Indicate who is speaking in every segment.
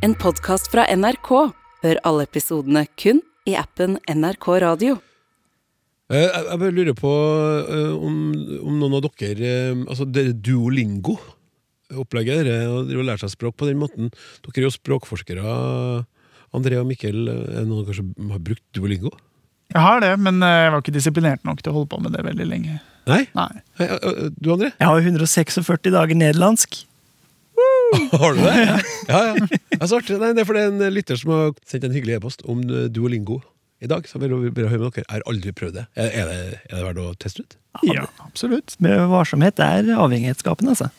Speaker 1: En podkast fra NRK. Hør alle episodene kun i appen NRK Radio.
Speaker 2: Eh, Jeg, bare lurer på eh, om, om noen av dere eh, Altså, det duolingo opplegget dere å lære seg språk på den måten. Dere er jo språkforskere. André og Mikkel, er det noen som har brukt duolingo?
Speaker 3: Jeg har det, men jeg var ikke disiplinert nok til å holde på med det veldig lenge.
Speaker 2: Nei?
Speaker 3: Nei.
Speaker 2: Du, André?
Speaker 4: Jeg har 146 dager nederlandsk.
Speaker 2: Har du det? Ja, ja. ja så artig. Nei, det er fordi det er en lytter som har sendt en hyggelig e-post om duolingo i dag. Så vil bare høre med dere. Jeg har aldri prøvd det. Er, er det. er det verdt å teste ut?
Speaker 3: Ja, absolutt.
Speaker 4: Med varsomhet er avhengighetsskapende, altså.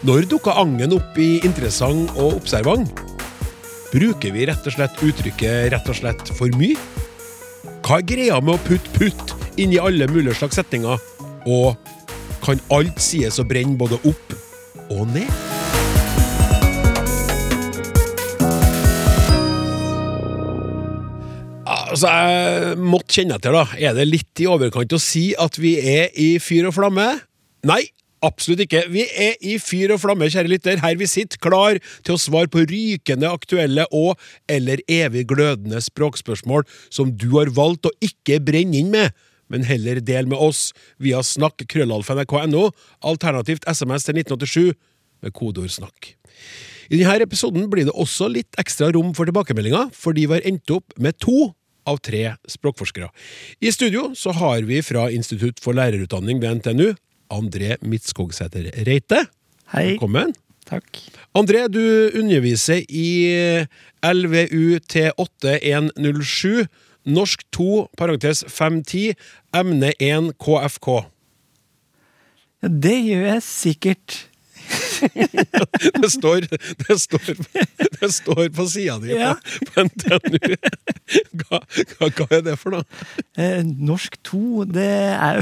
Speaker 2: Når dukka Angen opp i interessant og observant? Bruker vi rett og slett uttrykket 'rett og slett for mye'? Hva er greia med å putte 'putt' inn i alle mulige slags setninger? Og kan alt sies å brenne både opp og ned? Altså, jeg måtte kjenne etter, da. Er det litt i overkant å si at vi er i fyr og flamme? Nei, absolutt ikke. Vi er i fyr og flamme, kjære lytter. Her vi sitter, klar til å svare på rykende aktuelle og eller evig glødende språkspørsmål som du har valgt å ikke brenne inn med, men heller del med oss via snakk krøllalfa.nrk.no, alternativt SMS til 1987 med kodeord 'snakk'. I denne episoden blir det også litt ekstra rom for tilbakemeldinger, fordi vi har endt opp med to av tre språkforskere. I studio så har vi fra Institutt for lærerutdanning ved NTNU, André Midtskogsæter Reite.
Speaker 4: Hei.
Speaker 2: Velkommen.
Speaker 4: Takk.
Speaker 2: André, du underviser i LVUT8107, norsk 2, parentes 510, emne 1 KFK.
Speaker 4: Ja, det gjør jeg sikkert.
Speaker 2: Det står, det står, det står på sida di
Speaker 4: Ja.
Speaker 2: på, NTNU. Hva, hva, hva er det for noe?
Speaker 4: Eh, norsk 2, det er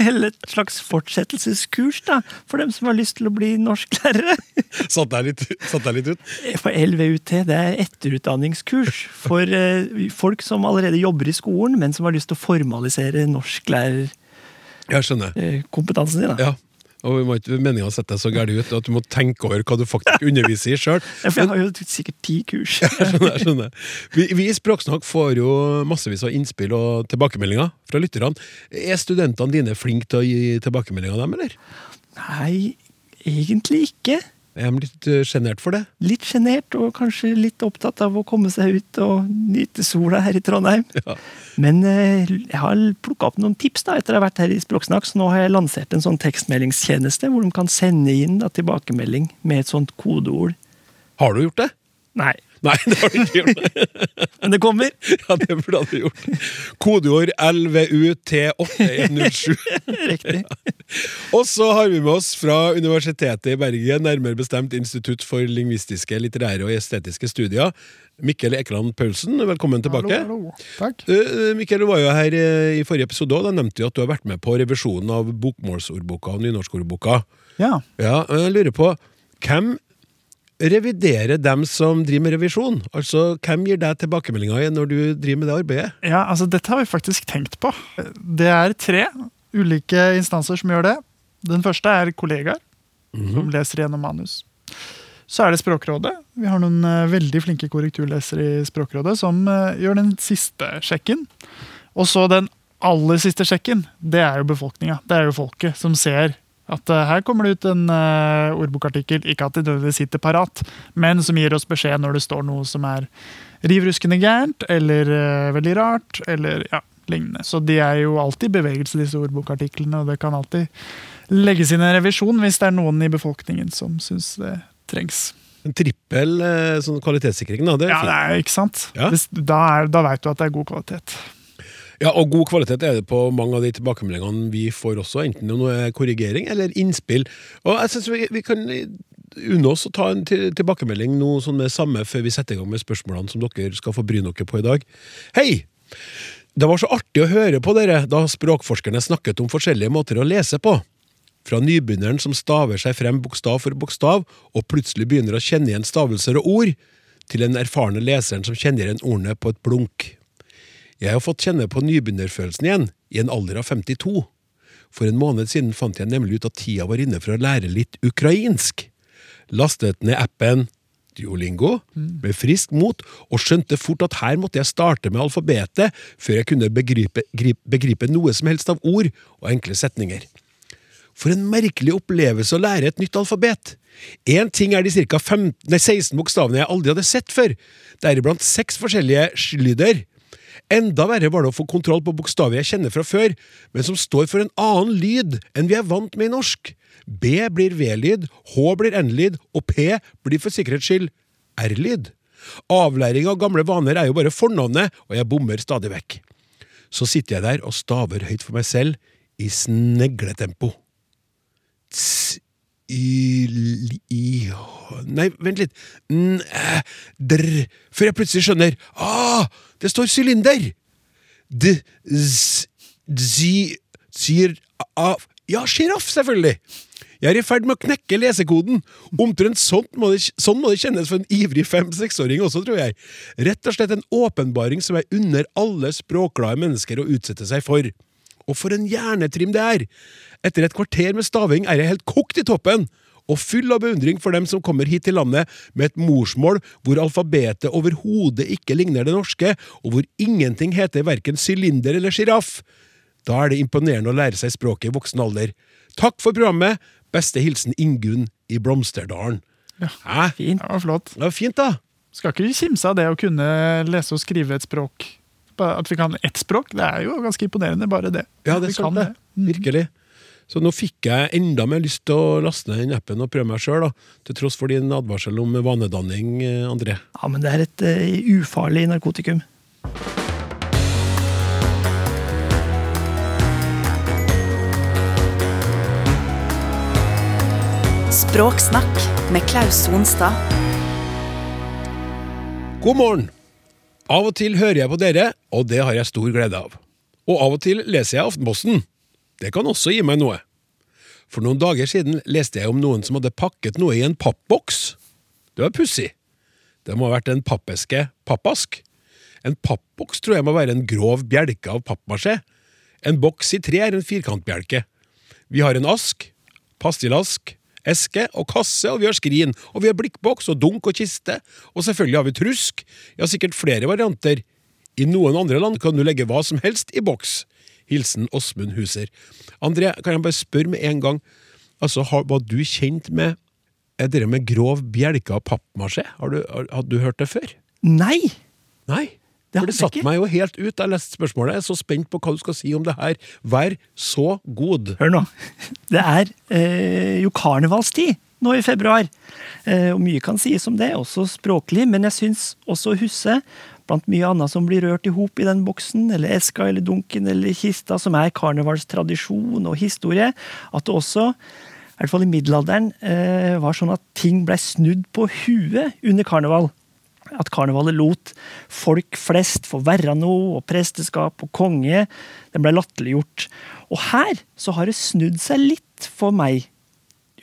Speaker 4: vel et slags fortsettelseskurs, da. For dem som har lyst til å bli norsklærere.
Speaker 2: Satt deg litt, satt deg litt ut?
Speaker 4: For LVUT, det er etterutdanningskurs for eh, folk som allerede jobber i skolen, men som har lyst til å formalisere norsklærerkompetansen
Speaker 2: Jeg skjønner.
Speaker 4: sin. Da.
Speaker 2: Ja. Og vi må ikke meninga sette deg så gærent ut at du må tenke over hva du faktisk underviser i sjøl.
Speaker 4: Ja, for jeg har jo sikkert ti kurs.
Speaker 2: Jeg skjønner, jeg skjønner. Vi, vi i Språksnakk får jo massevis av innspill og tilbakemeldinger fra lytterne. Er studentene dine flinke til å gi tilbakemeldinger, dem, eller?
Speaker 4: Nei, egentlig ikke.
Speaker 2: Er litt eh, sjenert for det?
Speaker 4: Litt sjenert og kanskje litt opptatt av å komme seg ut og nyte sola her i Trondheim.
Speaker 2: Ja.
Speaker 4: Men eh, jeg har plukka opp noen tips da, etter å ha vært her i Språksnakk, så nå har jeg lansert en sånn tekstmeldingstjeneste hvor de kan sende inn da, tilbakemelding med et sånt kodeord.
Speaker 2: Har du gjort det?
Speaker 4: Nei,
Speaker 2: Nei, det har du ikke gjort.
Speaker 4: men det kommer!
Speaker 2: Ja, det burde du gjort. Kodeord LVUT8107.
Speaker 4: Riktig.
Speaker 2: Og så har vi med oss fra Universitetet i Bergen, nærmere bestemt Institutt for lingvistiske, litterære og estetiske studier, Mikkel Ekeland Paulsen. Velkommen tilbake.
Speaker 3: Hallo, hallo. Takk.
Speaker 2: Uh, Mikkel, du var jo her eh, i forrige episode, og da nevnte du at du har vært med på revisjonen av bokmålsordboka og nynorskordboka.
Speaker 3: Ja.
Speaker 2: Ja, jeg lurer på, hvem reviderer dem som driver med revisjon? Altså, hvem gir deg tilbakemeldinger når du driver med det arbeidet?
Speaker 3: ja, altså dette har vi faktisk tenkt på. Det er tre ulike instanser som gjør det. Den første er kollegaer, som leser gjennom manus. Så er det Språkrådet. Vi har noen eh, veldig flinke korrekturlesere i Språkrådet som eh, gjør den siste sjekken. Og så den aller siste sjekken, det er jo befolkninga. Det er jo folket som ser at uh, her kommer det ut en uh, ordbokartikkel, ikke at det nødvendigvis sitter parat, men som gir oss beskjed når det står noe som er rivruskende gærent, eller uh, veldig rart, eller ja, lignende. Så de er jo alltid i bevegelse, disse ordbokartiklene, og det kan alltid legges inn en revisjon hvis det er noen i befolkningen som syns det trengs.
Speaker 2: En trippel sånn kvalitetssikring, da. Det er
Speaker 3: Ja,
Speaker 2: fint.
Speaker 3: det er ikke sant?
Speaker 2: Ja.
Speaker 3: Da er, da veit du at det er god kvalitet.
Speaker 2: Ja, og god kvalitet er det på mange av de tilbakemeldingene vi får også, enten det er korrigering eller innspill. Og jeg synes vi, vi kan unne oss å ta en til, tilbakemelding noe sånn med samme før vi setter i gang med spørsmålene som dere skal få bryne dere på i dag. Hei! Det var så artig å høre på dere da språkforskerne snakket om forskjellige måter å lese på. Fra nybegynneren som staver seg frem bokstav for bokstav, og plutselig begynner å kjenne igjen stavelser og ord, til den erfarne leseren som kjenner igjen ordene på et blunk. Jeg har fått kjenne på nybegynnerfølelsen igjen, i en alder av 52. For en måned siden fant jeg nemlig ut at tida var inne for å lære litt ukrainsk. Lastet ned appen Duolingo med frisk mot, og skjønte fort at her måtte jeg starte med alfabetet før jeg kunne begripe, grip- begripe noe som helst av ord og enkle setninger. For en merkelig opplevelse å lære et nytt alfabet. Én ting er de ca. 16 bokstavene jeg aldri hadde sett før, deriblant seks forskjellige slyder. Enda verre var det å få kontroll på bokstaver jeg kjenner fra før, men som står for en annen lyd enn vi er vant med i norsk. B blir V-lyd, H blir N-lyd, og P blir for sikkerhets skyld R-lyd. Avlæring av gamle vaner er jo bare fornavnet, og jeg bommer stadig vekk. Så sitter jeg der og staver høyt for meg selv i snegletempo. Ts, Nei, vent litt. N, før jeg plutselig skjønner Ah, det står sylinder! D, z, zi, syr, av Ja, sjiraff, selvfølgelig! Jeg er i ferd med å knekke lesekoden. Omtrent sånt må det, sånn må det kjennes for en ivrig fem-seksåring også, tror jeg. Rett og slett en åpenbaring som jeg unner alle språkglade mennesker å utsette seg for. Og for en hjernetrim det er! Etter et kvarter med staving er jeg helt kokt i toppen, og full av beundring for dem som kommer hit til landet med et morsmål hvor alfabetet overhodet ikke ligner det norske, og hvor ingenting heter verken sylinder eller sjiraff. Da er det imponerende å lære seg språket i voksen alder. Takk for programmet! Beste hilsen Ingunn i Blomsterdalen.
Speaker 3: Ja.
Speaker 2: Hæ?
Speaker 4: Fint.
Speaker 3: Det var flott.
Speaker 2: Det var fint, da!
Speaker 3: Skal ikke kimse av det å kunne lese og skrive et språk. At vi kan ett språk, det er jo ganske imponerende, bare det.
Speaker 2: Ja, det er sant, det. Virkelig. Så nå fikk jeg enda mer lyst til å laste ned den appen og prøve meg sjøl, til tross for din advarsel om vanedanning, eh, André.
Speaker 4: Ja, men det er et uh, ufarlig narkotikum.
Speaker 1: Språksnakk med Klaus Sonstad.
Speaker 2: God morgen! Av og til hører jeg på dere, og det har jeg stor glede av. Og av og til leser jeg Aftenposten. Det kan også gi meg noe. For noen dager siden leste jeg om noen som hadde pakket noe i en pappboks. Det var pussig. Det må ha vært en pappeske pappask. En pappboks tror jeg må være en grov bjelke av pappmasjé. En boks i tre er en firkantbjelke. Vi har en ask, pastillask, eske og kasse, og vi har skrin, og vi har blikkboks og dunk og kiste, og selvfølgelig har vi trusk, ja, sikkert flere varianter. I noen andre land kan du legge hva som helst i boks. Hilsen Åsmund Huser. André, kan jeg bare spørre med en gang, altså, har, var du kjent med det med grov bjelke av pappmasjé? Har du, har, hadde du hørt det før?
Speaker 4: Nei!
Speaker 2: Nei.
Speaker 4: Det
Speaker 2: For det satte meg jo helt ut da jeg leste spørsmålet. Jeg er så spent på hva du skal si om det her. Vær så god.
Speaker 4: Hør nå. Det er eh, jo karnevalstid nå i februar. Eh, og mye kan sies om det, også språklig, men jeg syns også å huske, blant mye annet som blir rørt i hop i den boksen, eller eska eller dunken eller kista, som er karnevalstradisjon og historie, at det også i hvert fall i middelalderen eh, var sånn at ting blei snudd på huet under karneval. At karnevalet lot folk flest få være noe, og presteskap og konge den ble latterliggjort. Og her så har det snudd seg litt for meg,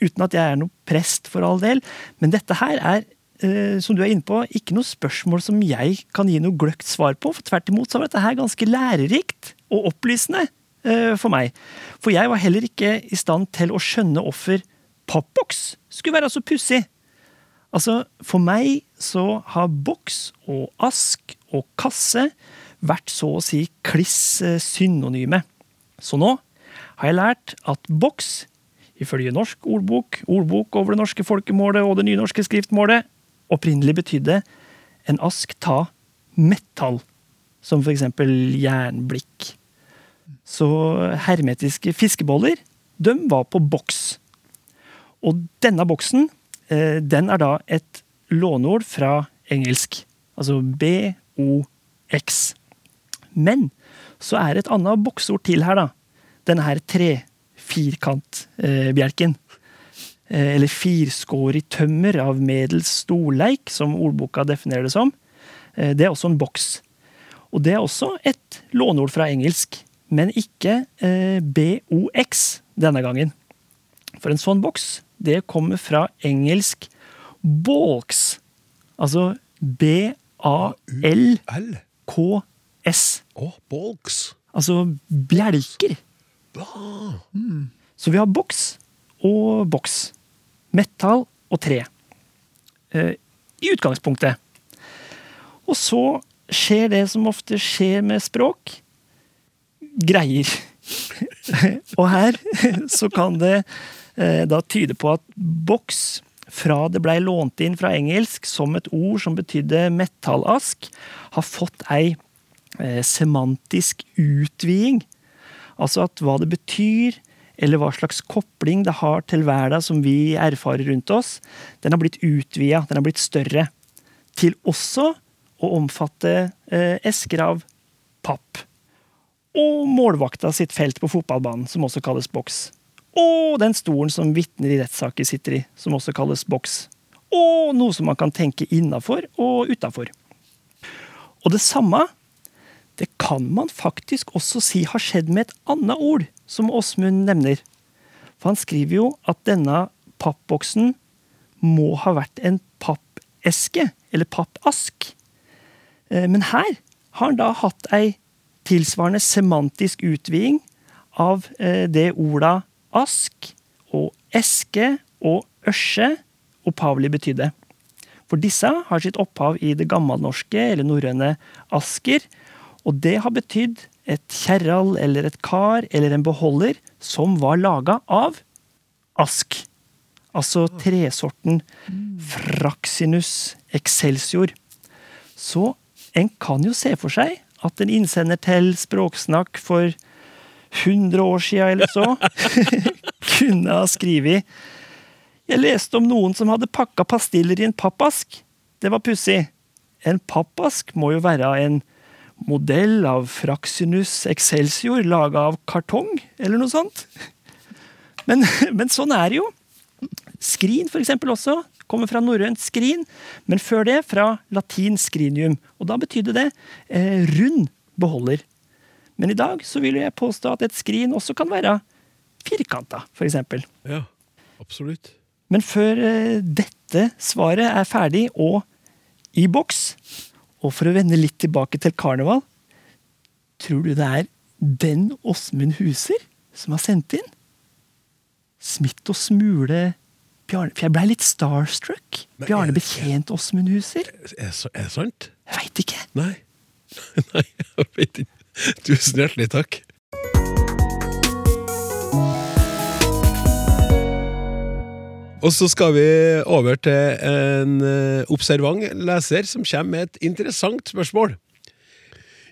Speaker 4: uten at jeg er noe prest for all del. Men dette her er, eh, som du er inne på, ikke noe spørsmål som jeg kan gi noe gløgt svar på. For tvert imot så var dette her ganske lærerikt og opplysende eh, for meg. For jeg var heller ikke i stand til å skjønne hvorfor pappboks skulle være så pussig. Altså, For meg så har boks og ask og kasse vært så å si kliss eh, synonyme. Så nå har jeg lært at boks, ifølge norsk ordbok, ordbok over det norske folkemålet og det nynorske skriftmålet, opprinnelig betydde en ask ta metall, som for eksempel jernblikk. Så hermetiske fiskeboller, de var på boks. Og denne boksen, den er da et låneord fra engelsk. Altså B-O-X. Men så er det et annet boksord til her, da. Denne her tre-firkantbjelken. Eh, eller firskårig tømmer av medels storleik, som ordboka definerer det som. Eh, det er også en boks. Og det er også et låneord fra engelsk, men ikke eh, BOX denne gangen. For en sånn boks, det kommer fra engelsk balks. Altså B-A-L-K-S.
Speaker 2: L. Å, bolks.
Speaker 4: Altså bjelker. Så vi har boks og boks. Metall og tre. Eh, I utgangspunktet. Og så skjer det som ofte skjer med språk. Greier. og her så kan det da tyder på at boks, fra det blei lånt inn fra engelsk som et ord som betydde metallask, har fått ei eh, semantisk utviding. Altså at hva det betyr, eller hva slags kopling det har til verden som vi erfarer rundt oss, den har blitt utvida, den har blitt større. Til også å omfatte eh, esker av papp. Og målvakta sitt felt på fotballbanen, som også kalles boks. Og den stolen som vitner i rettssaker sitter i, som også kalles boks. Og noe som man kan tenke innafor og utafor. Og det samme det kan man faktisk også si har skjedd med et annet ord, som Åsmund nevner. For han skriver jo at denne pappboksen må ha vært en pappeske, eller pappask. Eh, Men her har han da hatt ei tilsvarende semantisk utviding av eh, det orda ask og eske og ørse opphavlig betydde. For disse har sitt opphav i det gammelnorske eller norrøne asker, og det har betydd et kjerral eller et kar eller en beholder som var laga av ask. Altså tresorten Fraxinus excelsior. Så en kan jo se for seg at en innsender til Språksnakk for 100 år sia eller så kunne ha skrevet Jeg leste om noen som hadde pakka pastiller i en pappask. Det var pussig. En pappask må jo være en modell av Fraxinus excelsior laga av kartong, eller noe sånt. Men, men sånn er det jo. Skrin, for eksempel, også. Kommer fra norrønt skrin, men før det fra latin skrinium. Og da betydde det eh, rund beholder. Men i dag så vil jeg påstå at et skrin også kan være firkanta, eksempel.
Speaker 2: Ja, absolutt.
Speaker 4: Men før eh, dette svaret er ferdig og i boks, og for å vende litt tilbake til karneval, tror du det er den Åsmund Huser som har sendt inn? Smitt og smule Bjarne For jeg blei litt starstruck.
Speaker 2: Men
Speaker 4: Bjarne betjent Åsmund Huser.
Speaker 2: Er, er det sant?
Speaker 4: Jeg veit ikke.
Speaker 2: Nei. Nei, jeg vet ikke. Tusen hjertelig takk. Og så skal vi over til en eh, observant leser som kommer med et interessant spørsmål.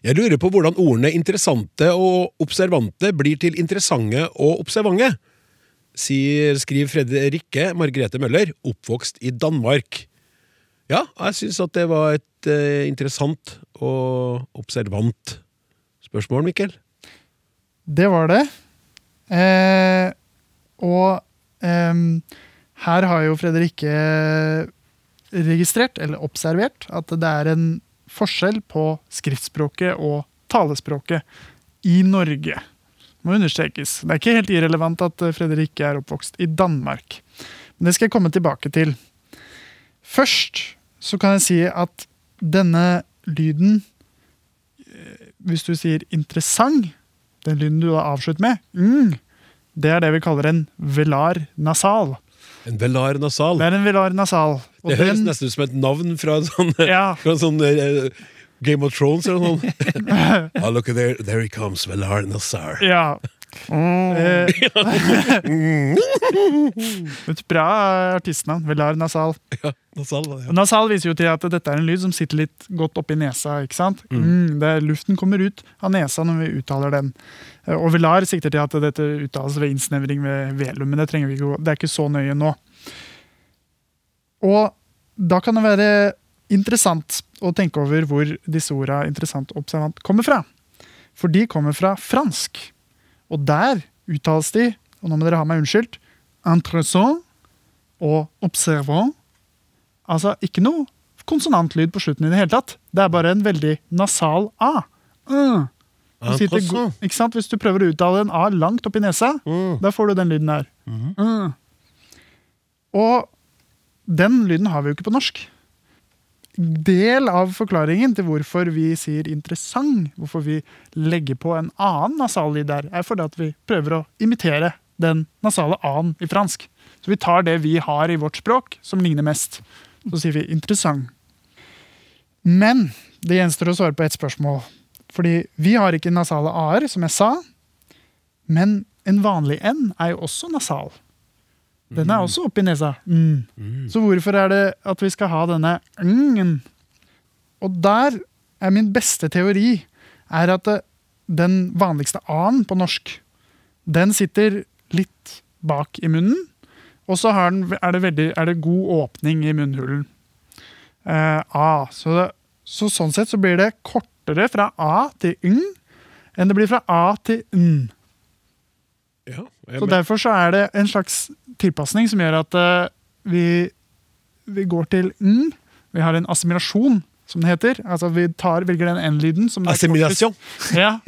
Speaker 2: Jeg lurer på hvordan ordene interessante og observante blir til interessante og observante, sier, skriver Fredrikke Margrethe Møller, oppvokst i Danmark. Ja, jeg syns at det var et eh, interessant og observant spørsmål, Mikkel.
Speaker 3: Det var det. Eh, og eh, her har jo Fredrikke registrert, eller observert, at det er en forskjell på skriftspråket og talespråket i Norge. Må understrekes. Det er ikke helt irrelevant at Fredrikke er oppvokst i Danmark. Men det skal jeg komme tilbake til. Først så kan jeg si at denne lyden Hvis du sier 'interessant', den lyden du da avslutter med, mm, det er det vi kaller en velar nasal.
Speaker 2: En velar nasal.
Speaker 3: Det er en velar nasal. Og
Speaker 2: Det høres
Speaker 3: den-
Speaker 2: nesten ut som et navn fra en sånn,
Speaker 3: Ja.
Speaker 2: fra en sånn uh, Game of Thrones eller noe sånt. oh, look there, there he comes, Velar nasar.
Speaker 3: Ja. Eh, et bra artistnavn. Velar nasal.
Speaker 2: Ja, nasal, ja.
Speaker 3: Nasal viser jo til at dette er en lyd som sitter litt godt oppi nesa. ikke sant? Mm, det, luften kommer ut av nesa når vi uttaler den. Eh, Og velar sikter til at dette uttales ved innsnevring ved velum, men det, trenger vi ikke, det er ikke så nøye nå. Og da kan det være interessant å tenke over hvor disse orda interessant og observant kommer fra. For de kommer fra fransk. Og der uttales de, og nå må dere ha meg unnskyldt, interessant og observant. Altså ikke noe konsonantlyd på slutten i det hele tatt. Det er bare en veldig nasal A. Mm. Sitter ikke sant? Hvis du prøver å uttale en A langt oppi nesa, da får du den lyden der. Mm. Og den lyden har vi jo ikke på norsk. Del av forklaringen til hvorfor vi sier interessant, hvorfor vi legger på en annen nasallyd der, er fordi at vi prøver å imitere den nasale a-en i fransk. Så vi tar det vi har i vårt språk, som ligner mest. Så sier vi interessant. Men det gjenstår å svare på ett spørsmål. Fordi vi har ikke nasale a-er, som jeg sa. Men en vanlig n er jo også nasal. Den er også oppi nesa. Mm. Så hvorfor er det at vi skal ha denne ng-en? Og der er min beste teori er at det, den vanligste a-en på norsk, den sitter litt bak i munnen. Og så har den, er, er det god åpning i munnhulen. Eh, a. Så, det, så sånn sett så blir det kortere fra a til ng enn det blir fra a til n.
Speaker 2: Ja,
Speaker 3: Så
Speaker 2: men-
Speaker 3: derfor så er det en slags tilpasning som gjør at uh, vi, vi går til n. Vi har en assimilasjon, som det heter. Altså Vi tar, velger den n-lyden som, ja,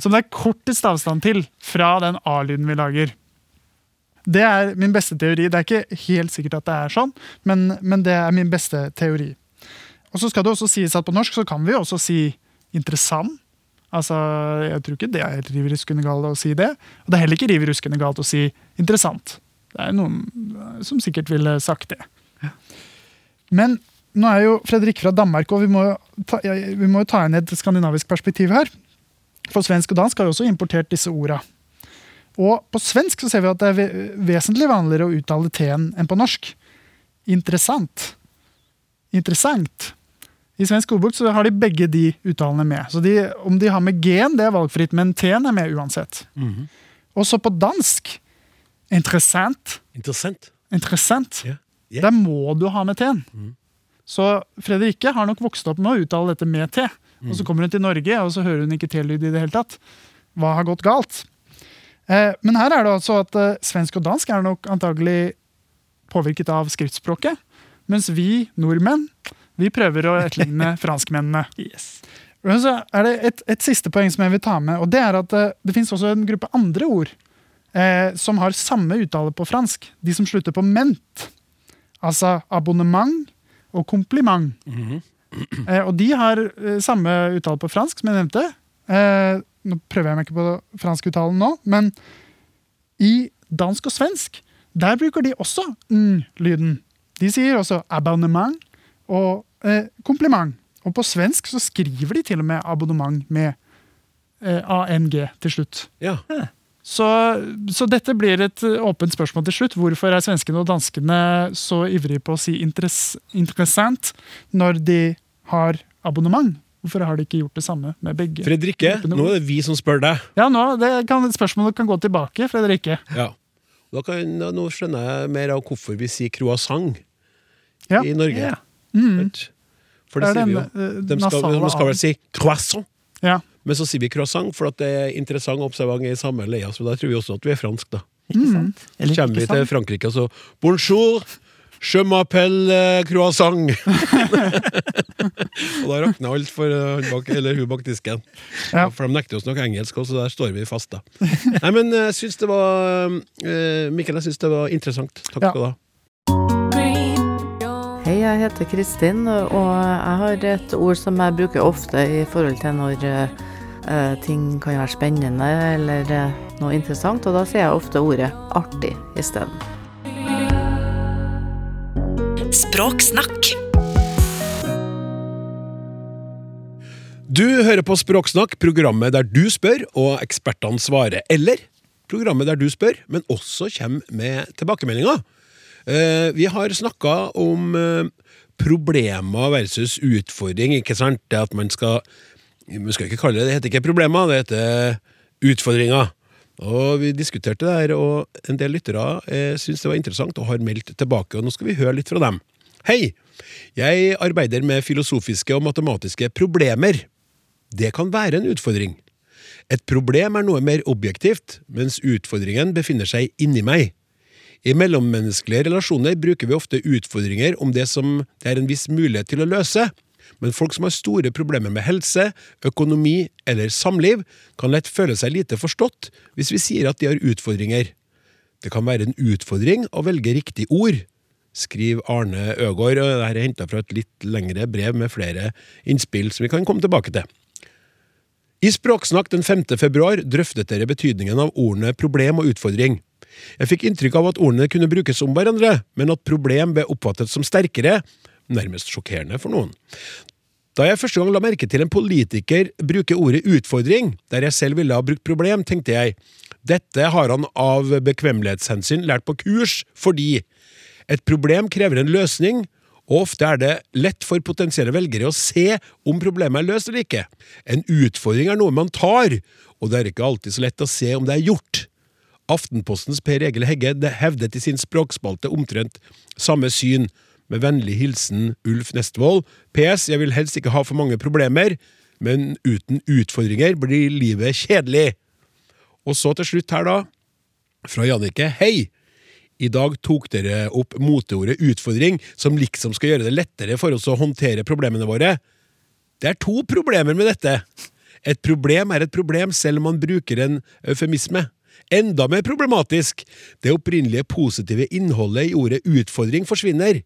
Speaker 3: som det er kortest avstand til fra den a-lyden vi lager. Det er min beste teori. Det er ikke helt sikkert at det er sånn, men, men det er min beste teori. Og så skal det også sies at på norsk så kan vi også si interessant. Altså, Jeg tror ikke det er helt riv ruskende galt å si det. Og det er heller ikke riv ruskende galt å si interessant. Det er noen eh, som sikkert ville sagt det. Men nå er jo Fredrik fra Danmark, og vi må, ta, ja, vi må jo ta inn et skandinavisk perspektiv her. For svensk og dansk har jo også importert disse orda. Og på svensk så ser vi at det er vesentlig vanligere å uttale t-en enn på norsk. Interessant. Interessant. I svensk ordbok så har de begge de uttalene med. Så de, om de har med g-en, det er valgfritt, men t-en er med uansett.
Speaker 2: Mhm.
Speaker 3: Og så på dansk interessant.
Speaker 2: Interessant.
Speaker 3: Interessant.
Speaker 2: Yeah. Yeah.
Speaker 3: Der må du ha med t-en. Så Fredrikke har nok vokst opp med å uttale dette med t. Og så kommer hun til Norge, og så hører hun ikke t-lyd i det hele tatt. Hva har gått galt? Eh, men her er det altså at eh, svensk og dansk er nok antagelig påvirket av skriftspråket. Mens vi nordmenn vi prøver å etterligne franskmennene.
Speaker 4: Yes.
Speaker 3: Men så er det et, et siste poeng som jeg vil ta med, og det er at det, det finnes også en gruppe andre ord eh, som har samme uttale på fransk. De som slutter på ment. Altså abonnement og kompliment. eh, og de har eh, samme uttale på fransk, som jeg nevnte. Eh, nå prøver jeg meg ikke på franskuttalen nå, men i dansk og svensk der bruker de også n-lyden. De sier også abonnement og eh, kompliment. Og på svensk så skriver de til og med abonnement med eh, ANG til slutt.
Speaker 2: Ja.
Speaker 3: Så, så dette blir et eh, åpent spørsmål til slutt. Hvorfor er svenskene og danskene så ivrige på å si interess interessant når de har abonnement? Hvorfor har de ikke gjort det samme med begge?
Speaker 2: Fredrikke, nå er det vi som spør deg.
Speaker 3: Ja, nå, det kan, Spørsmålet kan gå tilbake, Fredrikke.
Speaker 2: Ja. Da kan, nå skjønner jeg mer av hvorfor vi sier croissant
Speaker 3: Ja.
Speaker 2: i Norge.
Speaker 4: Ja.
Speaker 2: Sant? For det,
Speaker 3: Det er
Speaker 2: sier vi jo.
Speaker 3: eh,
Speaker 2: De skal, de skal vel si croissant,
Speaker 3: Ja.
Speaker 2: men så sier vi croissant for at det er interessant observant i samme leia. Så da tror vi også at vi er fransk, da.
Speaker 4: Ikke sant? Eller
Speaker 2: Så kommer vi til? Frankrike og så Bonjour! Je m'appelle eh, croissant. og da rakner alt for eh, han bak, eller hun bak disken.
Speaker 3: Ja.
Speaker 2: For de nekter oss nok engelsk, så der står vi fast. da Nei, men jeg syns det var Mikkel, jeg syns det var interessant. Takk
Speaker 3: Ja.
Speaker 2: skal du ha.
Speaker 5: Hei, jeg heter Kristin, og jeg har et ord som jeg bruker ofte i forhold til når uh, ting kan være spennende eller uh, noe interessant, og da sier jeg ofte ordet artig isteden.
Speaker 1: Språksnakk.
Speaker 2: Du hører på Språksnakk, programmet der du spør og ekspertene svarer. Eller programmet der du spør, men også kommer med tilbakemeldinger. Eh, vi har snakka om eh, problemer versus utfordring, ikke sant? Det at man skal Vi skal ikke kalle det det heter ikke problemer, det heter utfordringer. Og Vi diskuterte det her, og en del lyttere eh, syns det var interessant og har meldt tilbake. og Nå skal vi høre litt fra dem. Hei! Jeg arbeider med filosofiske og matematiske problemer. Det kan være en utfordring. Et problem er noe mer objektivt, mens utfordringen befinner seg inni meg. I mellommenneskelige relasjoner bruker vi ofte utfordringer om det som det er en viss mulighet til å løse, men folk som har store problemer med helse, økonomi eller samliv, kan lett føle seg lite forstått hvis vi sier at de har utfordringer. Det kan være en utfordring å velge riktig ord, skriver Arne Øgård. og Dette er henta fra et litt lengre brev med flere innspill som vi kan komme tilbake til. I Språksnakk den 5. februar drøftet dere betydningen av ordene problem og utfordring. Jeg fikk inntrykk av at ordene kunne brukes om hverandre, men at problem ble oppfattet som sterkere, nærmest sjokkerende for noen. Da jeg første gang la merke til en politiker bruke ordet utfordring, der jeg selv ville ha brukt problem, tenkte jeg dette har han av bekvemmelighetshensyn lært på kurs fordi et problem krever en løsning, og ofte er det lett for potensielle velgere å se om problemet er løst eller ikke. En utfordring er noe man tar, og det er ikke alltid så lett å se om det er gjort. Aftenpostens Per Egil Hegge hevdet i sin språkspalte omtrent samme syn, med vennlig hilsen Ulf Nestvold. PS. Jeg vil helst ikke ha for mange problemer, men uten utfordringer blir livet kjedelig. Og så til slutt her, da, fra Jannicke. Hei! I dag tok dere opp moteordet utfordring, som liksom skal gjøre det lettere for oss å håndtere problemene våre. Det er to problemer med dette. Et problem er et problem selv om man bruker en eufemisme. Enda mer problematisk, det opprinnelige positive innholdet i ordet utfordring forsvinner.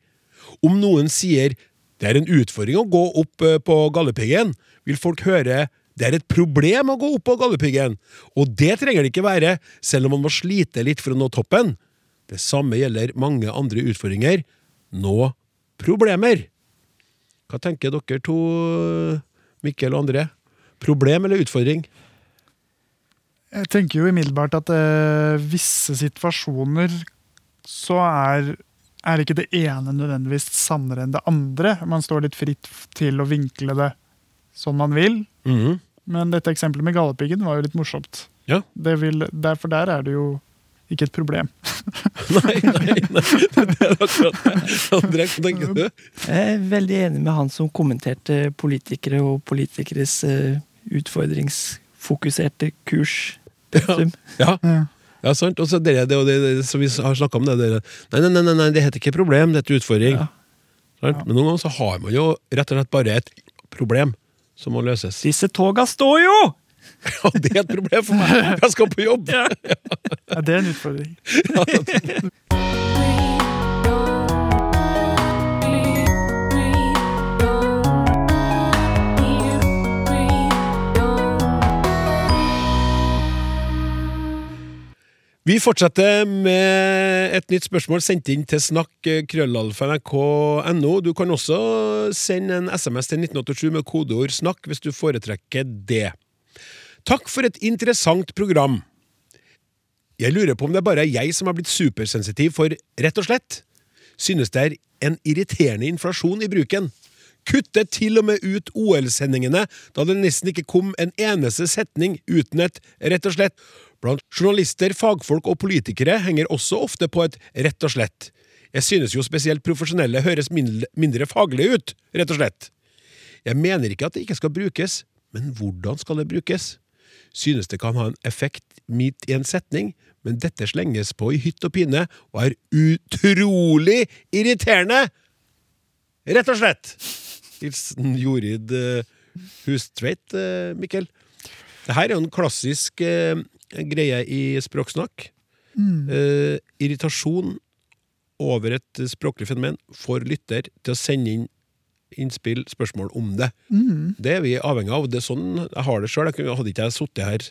Speaker 2: Om noen sier det er en utfordring å gå opp eh, på Galdhøpiggen, vil folk høre det er et problem å gå opp på Galdhøpiggen. Og det trenger det ikke være, selv om man må slite litt for å nå toppen. Det samme gjelder mange andre utfordringer. Nå problemer. Hva tenker dere to, Mikkel og André? Problem eller utfordring?
Speaker 3: Jeg tenker jo umiddelbart at eh, visse situasjoner så er, er ikke det ene nødvendigvis sannere enn det andre. Man står litt fritt til å vinkle det som man vil.
Speaker 2: Mhm.
Speaker 3: Men dette eksempelet med gallepiggen var jo litt morsomt.
Speaker 2: Ja.
Speaker 3: Det vil, derfor der er det jo ikke et problem.
Speaker 2: Nei, nei, nei. Det er akkurat det. André, hva tenker du?
Speaker 4: Jeg er veldig enig med han som kommenterte politikere og politikeres eh, utfordringsfokuserte kurs.
Speaker 2: Ja,
Speaker 3: Ja.
Speaker 2: ja sant. Og så det, det, og det, det som vi har snakka om, det, det nei, nei, nei, nei, det heter ikke problem, det heter utfordring.
Speaker 4: Ja.
Speaker 2: Men noen ganger så har man jo rett og slett bare et problem som må løses.
Speaker 4: Disse toga står jo!
Speaker 2: Ja, det er et problem for meg! Jeg skal på jobb!
Speaker 3: Ja, Ja, det er en utfordring.
Speaker 2: Vi fortsetter med et nytt spørsmål sendt inn til snakk eh, Du kan også sende en SMS til 1987 med kodeord 'snakk' hvis du foretrekker det. Takk for et interessant program. Jeg lurer på om det bare er jeg som har blitt supersensitiv for rett og slett synes det er en irriterende inflasjon i bruken. Kuttet til og med ut OL-sendingene da det nesten ikke kom en eneste setning uten et rett og slett. Blant journalister, fagfolk og politikere henger også ofte på et rett og slett. Jeg synes jo spesielt profesjonelle høres mindre, faglige ut, rett og slett. Jeg mener ikke at det ikke skal brukes, men hvordan skal det brukes? Synes det kan ha en effekt midt i en setning, men dette slenges på i hytt og pine og er utrolig irriterende! Rett og slett! Hilsen Jorid eh, Hustveit, uh, Mikkel. Det her er jo en klassisk eh, greie i språksnakk. Eh, irritasjon over et språklig fenomen får lytter til å sende inn innspill, spørsmål om det. Det er vi avhengig av. Det er sånn jeg har det sjøl. Hadde ikke jeg sittet her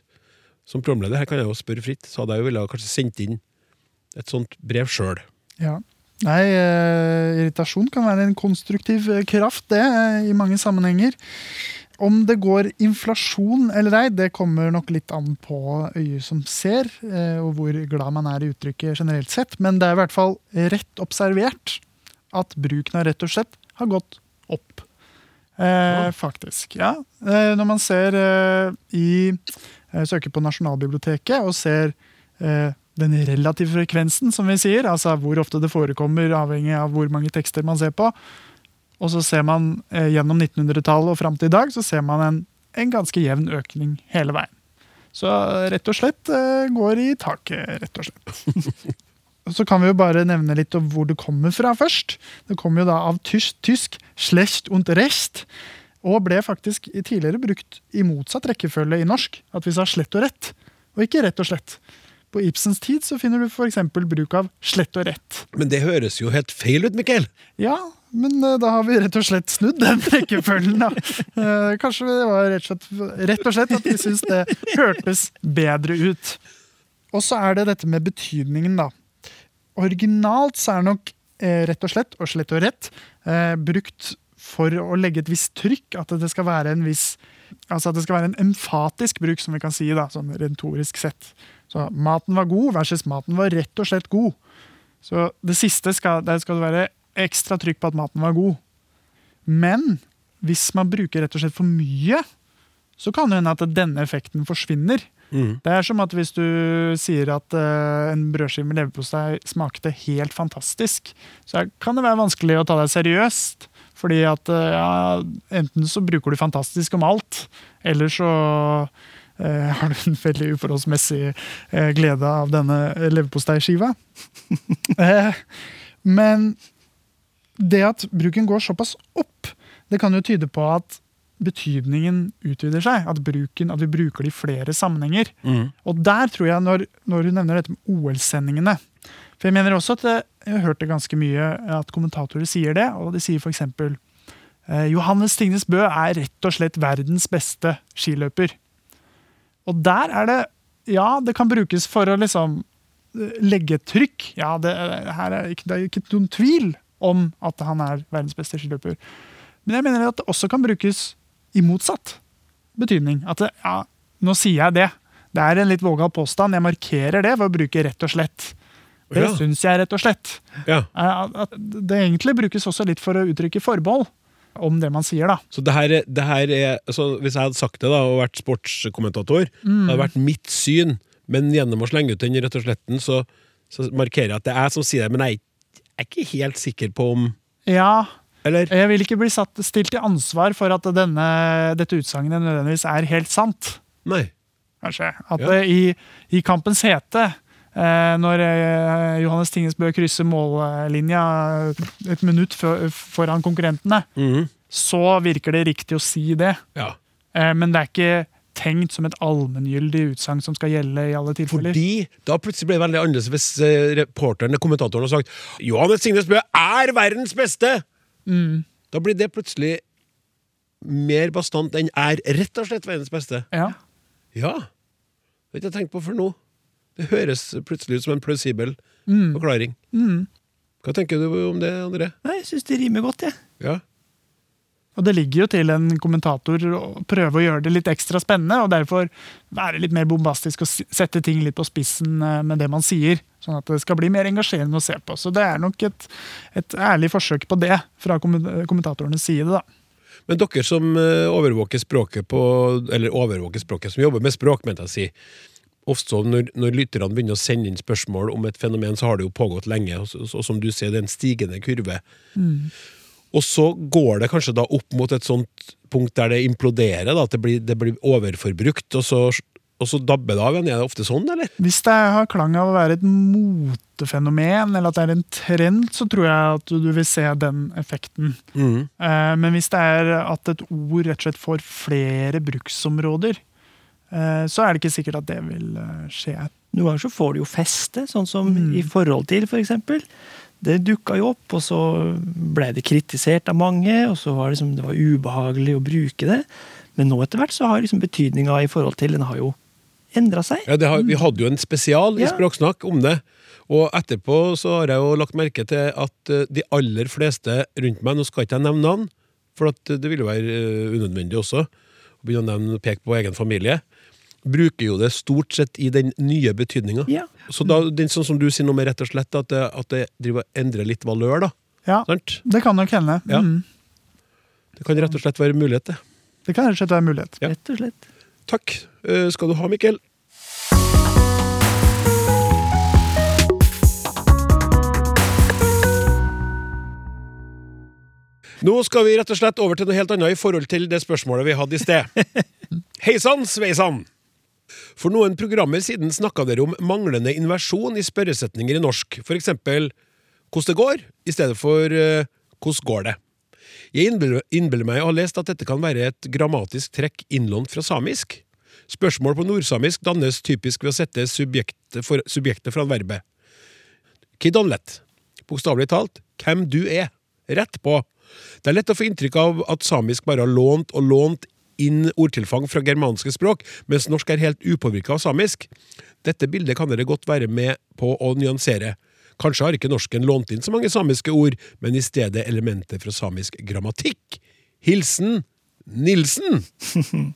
Speaker 2: som programleder, her kan jeg jo spørre fritt, så hadde jeg jo ville kanskje sendt inn et sånt brev sjøl.
Speaker 3: Ja. Nei, eh, irritasjon kan være en konstruktiv eh, kraft, det, eh, i mange sammenhenger. Om det går inflasjon eller ei, det kommer nok litt an på øyet som ser, og hvor glad man er i uttrykket generelt sett. Men det er i hvert fall rett observert at bruken av rett og slett har gått opp. Eh, faktisk, ja. Når man ser eh, i Søker på Nasjonalbiblioteket og ser eh, den relative frekvensen, som vi sier, altså hvor ofte det forekommer, avhengig av hvor mange tekster man ser på. Og så ser man eh, gjennom 1900-tallet og fram til i dag, så ser man en, en ganske jevn økning hele veien. Så rett og slett eh, går i taket, rett og slett. Så kan vi jo bare nevne litt om hvor det kommer fra først. Det kommer jo da av tysk, tysk 'schlecht und recht', og ble faktisk tidligere brukt i motsatt rekkefølge i norsk. At vi sa slett og rett, og ikke rett og slett. På Ibsens tid så finner du f.eks. bruk av slett og rett.
Speaker 2: Men det høres jo helt feil ut, Mikkel.
Speaker 3: Ja, men eh, da har vi rett og slett snudd den rekkefølgen, da. Eh, Kanskje det var rett og slett, rett og slett at vi syns det hørtes bedre ut. Og så er det dette med betydningen, da. Originalt så er nok eh, rett og slett og slett og rett brukt for å legge et visst trykk. At det skal være en viss Altså at det skal være en emfatisk bruk, som vi kan si, da, sånn retorisk sett. Så maten var god versus maten var rett og slett god. Så det siste skal, der skal det være ekstra trykk på at maten var god. Men hvis man bruker rett og slett for mye, så kan det hende at denne effekten forsvinner.
Speaker 2: Mm.
Speaker 3: Det er som at hvis du sier at uh, en brødskive med leverpostei smakte helt fantastisk, så kan det være vanskelig å ta deg seriøst. Fordi at uh, ja, enten så bruker du fantastisk om alt, eller så har du en veldig uforholdsmessig eh, glede av denne leverposteiskiva. eh, men det at bruken går såpass opp, det kan jo tyde på at betydningen utvider seg. At, bruken, at vi bruker det i flere sammenhenger.
Speaker 2: Mm.
Speaker 3: Og der tror jeg, når, når hun nevner dette med OL-sendingene For jeg mener også at jeg har hørt det ganske mye at kommentatorer sier det. Og de sier f.eks.: eh, Johannes Tingnes Bø er rett og slett verdens beste skiløper. Og der er det Ja, det kan brukes for å liksom eh, legge trykk. Ja, det, her er ikke, det er ikke noen tvil om at han er verdens beste skiløper. Men jeg mener at det også kan brukes i motsatt betydning. At det, ja, nå sier jeg det. Det er en litt vågal påstand. Jeg markerer det ved å bruke rett og slett. Det
Speaker 2: Ja.
Speaker 3: syns jeg rett og slett.
Speaker 2: Ja.
Speaker 3: Eh, At det egentlig brukes også litt for å uttrykke forbehold om det man sier, da.
Speaker 2: Så det her, er- det her er altså, Hvis jeg hadde sagt det da, og vært sportskommentator, det hadde vært mitt syn, men gjennom å slenge ut den rett og sletten, så, så markerer jeg at det er jeg som sier det, men jeg er ikke helt sikker på om
Speaker 3: Ja,
Speaker 2: Eller?
Speaker 3: jeg vil ikke bli satt, stilt til ansvar for at denne, dette utsagnet nødvendigvis er helt sant.
Speaker 2: Nei.
Speaker 3: kanskje. At
Speaker 2: Ja.
Speaker 3: i, i kampens hete, når eh, Johannes Tingesbø krysser mållinja et minutt foran konkurrentene,
Speaker 2: Mhm.
Speaker 3: så virker det riktig å si det.
Speaker 2: Ja.
Speaker 3: Eh, men det er ikke tenkt som et allmenngyldig utsagn som skal gjelde i alle tilfeller.
Speaker 2: Fordi da plutselig ble det veldig annerledes hvis eh, reporteren, kommentatoren, har sagt Johannes Signes Bø er verdens beste!
Speaker 3: Mm.
Speaker 2: Da blir det plutselig mer bastant enn er rett og slett verdens beste.
Speaker 3: Ja.
Speaker 2: Ja. Det har ikke jeg tenkt på før nå. Det høres plutselig ut som en plausibel
Speaker 3: Mm.
Speaker 2: forklaring.
Speaker 3: Mm.
Speaker 2: Hva tenker du om det, André?
Speaker 4: Nei, jeg syns det rimer godt, jeg.
Speaker 2: Ja.
Speaker 3: Og det ligger jo til en kommentator å prøve å gjøre det litt ekstra spennende, og derfor være litt mer bombastisk og sette ting litt på spissen eh, med det man sier. Sånn at det skal bli mer engasjerende å se på. Så det er nok et, et ærlig forsøk på det fra kommen- kommentatorenes side, da.
Speaker 2: Men dere som eh, overvåker språket på Eller overvåker språket, som jobber med språk, mente jeg å si. Ofte så når, når lytterne begynner å sende inn spørsmål om et fenomen, så har det jo pågått lenge, og, og som du ser, det er en stigende kurve. Og så går det kanskje da opp mot et sånt punkt der det imploderer, da, at det blir, det blir overforbrukt, og så, og så dabber det av igjen. Er det ofte sånn, eller?
Speaker 3: Hvis det har klang av å være et motefenomen, eller at det er en trend, så tror jeg at du vil se den effekten.
Speaker 2: Mm.
Speaker 3: Eh, Men hvis det er at et ord rett og slett får flere bruksområder, så er det ikke sikkert at det vil eh, skje.
Speaker 4: Noen ganger så får du jo feste, sånn som
Speaker 3: Mm.
Speaker 4: i forhold til, for eksempel. Det dukka jo opp, og så ble det kritisert av mange, og så var det, liksom, det var ubehagelig å bruke det. Men nå etter hvert så har liksom betydninga i forhold til den har jo endra seg.
Speaker 2: Ja, det har, Vi hadde jo en spesial i
Speaker 4: Ja.
Speaker 2: Språksnakk om det. Og etterpå så har jeg jo lagt merke til at eh, de aller fleste rundt meg Nå skal ikke jeg nevne navn, for at det ville jo være eh, unødvendig også å begynne å nevne peke på egen familie. Bruker jo det stort sett i den nye betydninga.
Speaker 4: Ja.
Speaker 2: Så da, er sånn som du sier noe med rett og slett, at det, at det driver endrer litt valør, da.
Speaker 3: Ja,
Speaker 2: Sant?
Speaker 3: det kan nok hende.
Speaker 2: Ja.
Speaker 3: Mm.
Speaker 2: Det kan rett og slett være mulighet, det.
Speaker 3: Det kan rett og slett være mulighet.
Speaker 2: Ja.
Speaker 4: Rett og slett.
Speaker 2: Takk eh, skal du ha, Mikkel. Nå skal vi rett og slett over til noe helt annet i forhold til det spørsmålet vi hadde i sted. Hei sann, sveisann! For noen programmer siden snakka dere om manglende inversjon i spørresetninger i norsk. For eksempel 'hvordan det går', i stedet for eh, 'hvordan går det'? Jeg innbiller meg å ha lest at dette kan være et grammatisk trekk innlånt fra samisk. Spørsmål på nordsamisk dannes typisk ved å sette subjektet, for, subjektet foran verbet. Kidonlet. Bokstavelig talt hvem du er. Rett på. Det er lett å få inntrykk av at samisk bare har lånt og lånt inn ordtilfang fra germanske språk, mens norsk er helt upåvirka av samisk. Dette bildet kan dere godt være med på å nyansere. Kanskje har ikke norsken lånt inn så mange samiske ord, men i stedet elementer fra samisk grammatikk. Hilsen Nilsen!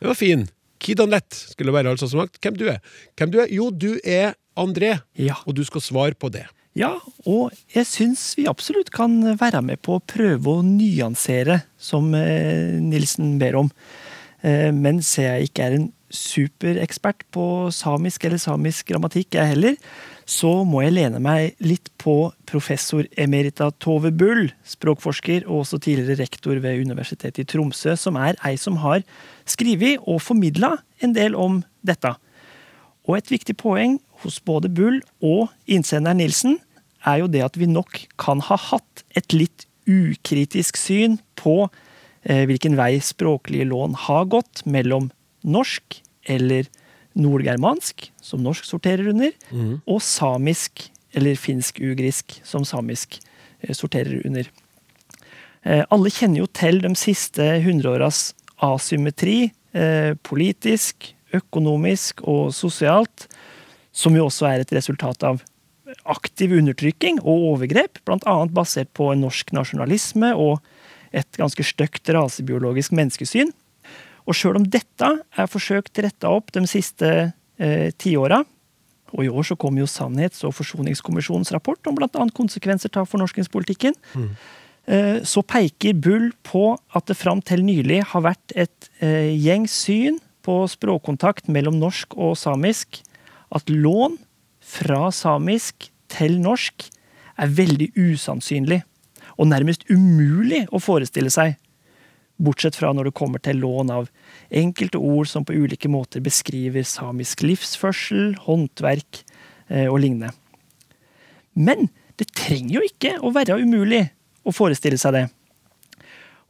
Speaker 2: Det var fin. Kidanett skulle være altså som sagt. Hvem du er? Hvem du er? Jo, du er André,
Speaker 4: Ja.
Speaker 2: og du skal svare på det.
Speaker 4: Ja, og jeg syns vi absolutt kan være med på å prøve å nyansere, som eh, Nilsen ber om. Eh, men ser jeg ikke er en superekspert på samisk eller samisk grammatikk, jeg heller, så må jeg lene meg litt på professor emerita Tove Bull, språkforsker og også tidligere rektor ved Universitetet i Tromsø, som er ei som har skrevet og formidla en del om dette. Og et viktig poeng hos både Bull og innsender Nilsen er jo det at vi nok kan ha hatt et litt ukritisk syn på eh, hvilken vei språklige lån har gått mellom norsk eller nordgermansk, som norsk sorterer under, og samisk eller finsk-ugrisk, som samisk eh, sorterer under. Eh, alle kjenner jo til de siste hundreåras asymmetri, politisk, økonomisk og sosialt, som jo også er et resultat av aktiv undertrykking og overgrep, bl.a. basert på en norsk nasjonalisme og et ganske stygt rasebiologisk menneskesyn. Og sjøl om dette er forsøkt retta opp de siste eh, tiåra, og i år så kom jo Sannhets- og forsoningskommisjonens rapport om bl.a. konsekvenser av fornorskingspolitikken, eh, så peker Bull på at det fram til nylig har vært et eh, gjengs syn på språkkontakt mellom norsk og samisk at lån fra samisk til norsk er veldig usannsynlig og nærmest umulig å forestille seg, bortsett fra når det kommer til lån av enkelte ord som på ulike måter beskriver samisk livsførsel, håndverk eh, og lignende. Men det trenger jo ikke å være umulig å forestille seg det.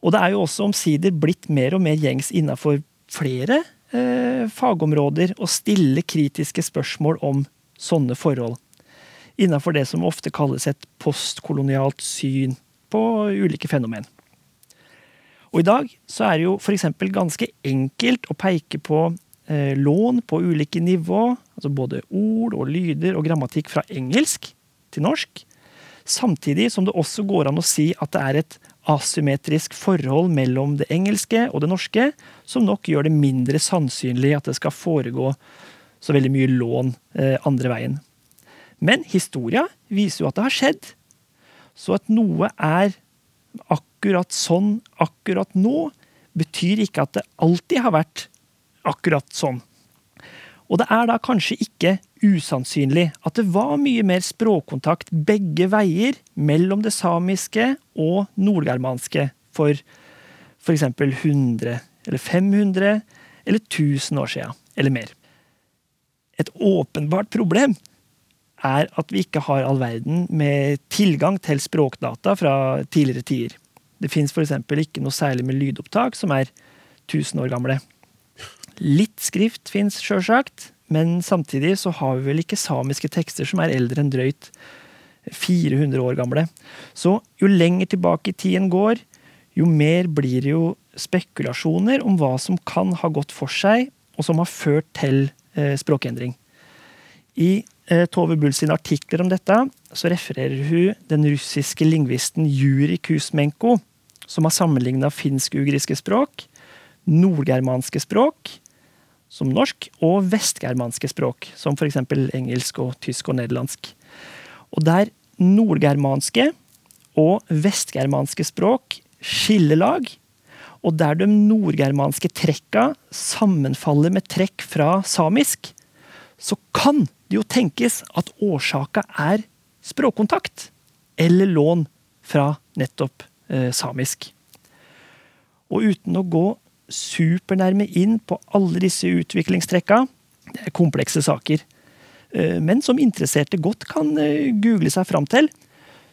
Speaker 4: Og det er jo også omsider blitt mer og mer gjengs innafor flere eh, fagområder å stille kritiske spørsmål om sånne forhold. Innafor det som ofte kalles et postkolonialt syn på ulike fenomen. Og i dag så er det jo f.eks. ganske enkelt å peke på eh, lån på ulike nivå, altså både ord og lyder og grammatikk fra engelsk til norsk, samtidig som det også går an å si at det er et asymmetrisk forhold mellom det engelske og det norske, som nok gjør det mindre sannsynlig at det skal foregå så veldig mye lån eh, andre veien. Men historia viser jo at det har skjedd. Så at noe er akkurat sånn akkurat nå, betyr ikke at det alltid har vært akkurat sånn. Og det er da kanskje ikke usannsynlig at det var mye mer språkkontakt begge veier mellom det samiske og nordgermanske for f.eks. 100 eller 500 eller 1000 år siden, eller mer. Et åpenbart problem er at vi ikke har all verden med tilgang til språkdata fra tidligere tider. Det fins f.eks. ikke noe særlig med lydopptak som er 1000 år gamle. Litt skrift fins sjølsagt, men samtidig så har vi vel ikke samiske tekster som er eldre enn drøyt 400 år gamle. Så jo lenger tilbake i tiden går, jo mer blir det jo spekulasjoner om hva som kan ha gått for seg, og som har ført til språkendring. I eh, Tove Bull sine artikler om dette så refererer hun den russiske lingvisten Juri Kusmenko, som har sammenligna finsk-ugriske språk, nordgermanske språk, som norsk, og vestgermanske språk, som f.eks. engelsk og tysk og nederlandsk. Og der nordgermanske og vestgermanske språk skiller lag, og der de nordgermanske trekka sammenfaller med trekk fra samisk, så kan det jo tenkes at årsaka er språkkontakt eller lån fra nettopp eh, samisk. Og uten å gå supernærme inn på alle disse utviklingstrekka, det er komplekse saker, eh, men som interesserte godt kan eh, google seg fram til,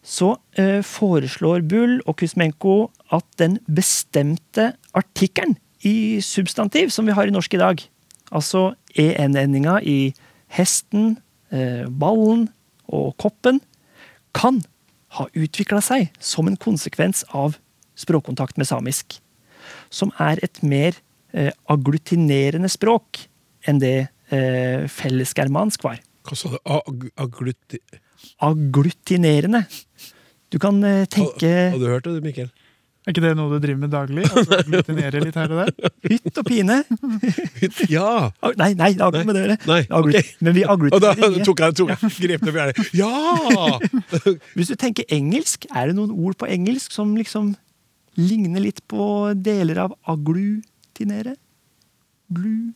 Speaker 4: så eh, foreslår Bull og Kusmenko at den bestemte artikkelen i substantiv som vi har i norsk i dag, altså en-endinga i hesten, eh, ballen og koppen, kan ha utvikla seg som en konsekvens av språkkontakt med samisk. Som er et mer eh, agglutinerende språk enn det eh, fellesgermansk var.
Speaker 2: Hva sa du? Ag.
Speaker 4: Agglutinerende. Du kan tenke
Speaker 2: Har du hørt det, Mikkel?
Speaker 3: Er ikke det noe du driver med daglig? Altså, litt her og der?
Speaker 4: hytt og pine.
Speaker 2: Ja!
Speaker 4: Nei, nei, det har ikke med det å gjøre.
Speaker 2: Okay.
Speaker 4: Men vi
Speaker 2: Og da tok jeg, tok jeg grep det på hjernen. Ja!
Speaker 4: Hvis du tenker engelsk, er det noen ord på engelsk som liksom ligner litt på deler av aglutinere? Glu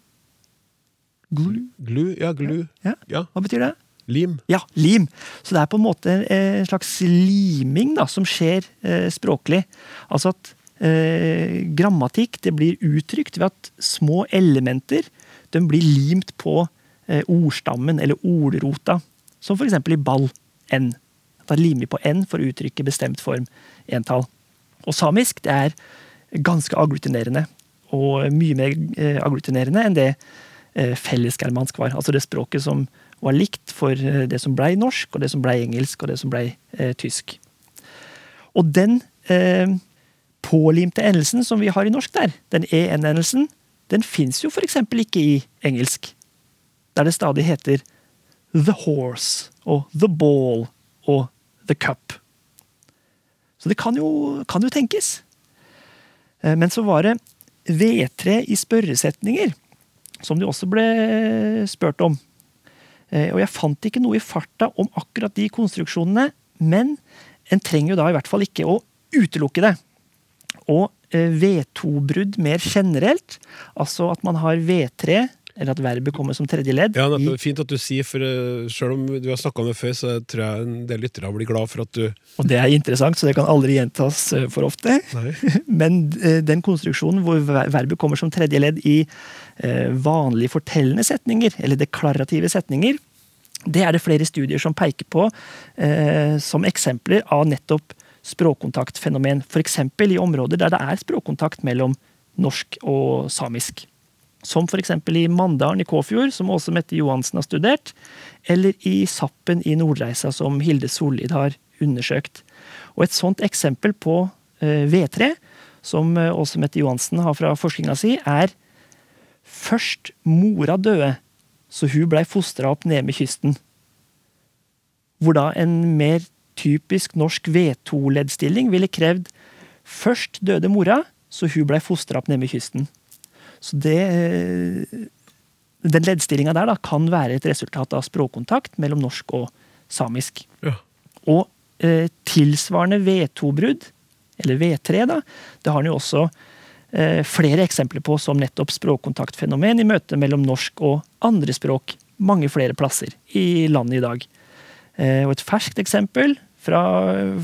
Speaker 4: Glu?
Speaker 2: Glu, ja, glu.
Speaker 4: Ja,
Speaker 2: Ja.
Speaker 4: hva betyr det?
Speaker 2: Lim.
Speaker 4: Ja, lim. Så det er på en måte eh, en slags liming da, som skjer eh, språklig. Altså at eh, grammatikk det blir uttrykt ved at små elementer de blir limt på eh, ordstammen eller ordrota. Som f.eks. i ball. N. Da limer vi på N for å uttrykke bestemt form entall. Og samisk det er ganske agglutinerende. Og mye mer eh, agglutinerende enn det fellesgermansk var. Altså det språket som var likt for eh, det som blei norsk, og det som blei engelsk, og det som blei eh, tysk. Og den eh, pålimte endelsen som vi har i norsk der, den en-endelsen, den fins jo f.eks. ikke i engelsk. Der det stadig heter the horse og the ball og the cup. Så det kan jo, kan jo tenkes. Eh, Men så var det V3 i spørresetninger, som de også ble spurt om. Eh, Og jeg fant ikke noe i farta om akkurat de konstruksjonene, men en trenger jo da i hvert fall ikke å utelukke det. Og eh, V2-brudd mer generelt, altså at man har V3, eller at verbet kommer som tredje ledd,
Speaker 2: Ja,
Speaker 4: det
Speaker 2: er Fint at du sier, for uh, selv om du har snakka om det før, så tror jeg en del lyttere blir glad for at du
Speaker 4: Og det er interessant, så det kan aldri gjentas eh, for ofte.
Speaker 2: Nei.
Speaker 4: Men eh, den konstruksjonen hvor verbet kommer som tredje ledd i eh, vanlige fortellende setninger, eller deklarative setninger, det er det flere studier som peker på eh, som eksempler av nettopp språkkontaktfenomen. F.eks. i områder der det er språkkontakt mellom norsk og samisk. Som f.eks. i Mandalen i Kåfjord, som også Mette Johansen har studert, eller i Sappen i Nordreisa, som Hilde Sollid har undersøkt. Og et sånt eksempel på eh, V3, som eh, også Mette Johansen har fra forskninga si, er først mora døde, så hun blei fostra opp nede med kysten. Hvor da en mer typisk norsk V2-leddstilling ville krevd først døde mora, så hun blei fostra opp nede med kysten. Så det eh, Den leddstillinga der da, kan være et resultat av språkkontakt mellom norsk og samisk.
Speaker 2: Ja.
Speaker 4: Og eh, tilsvarende V2-brudd, eller V3, da, det har han jo også flere eksempler på som nettopp språkkontaktfenomen i møte mellom norsk og andre språk mange flere plasser i landet i dag. Eh, og et ferskt eksempel fra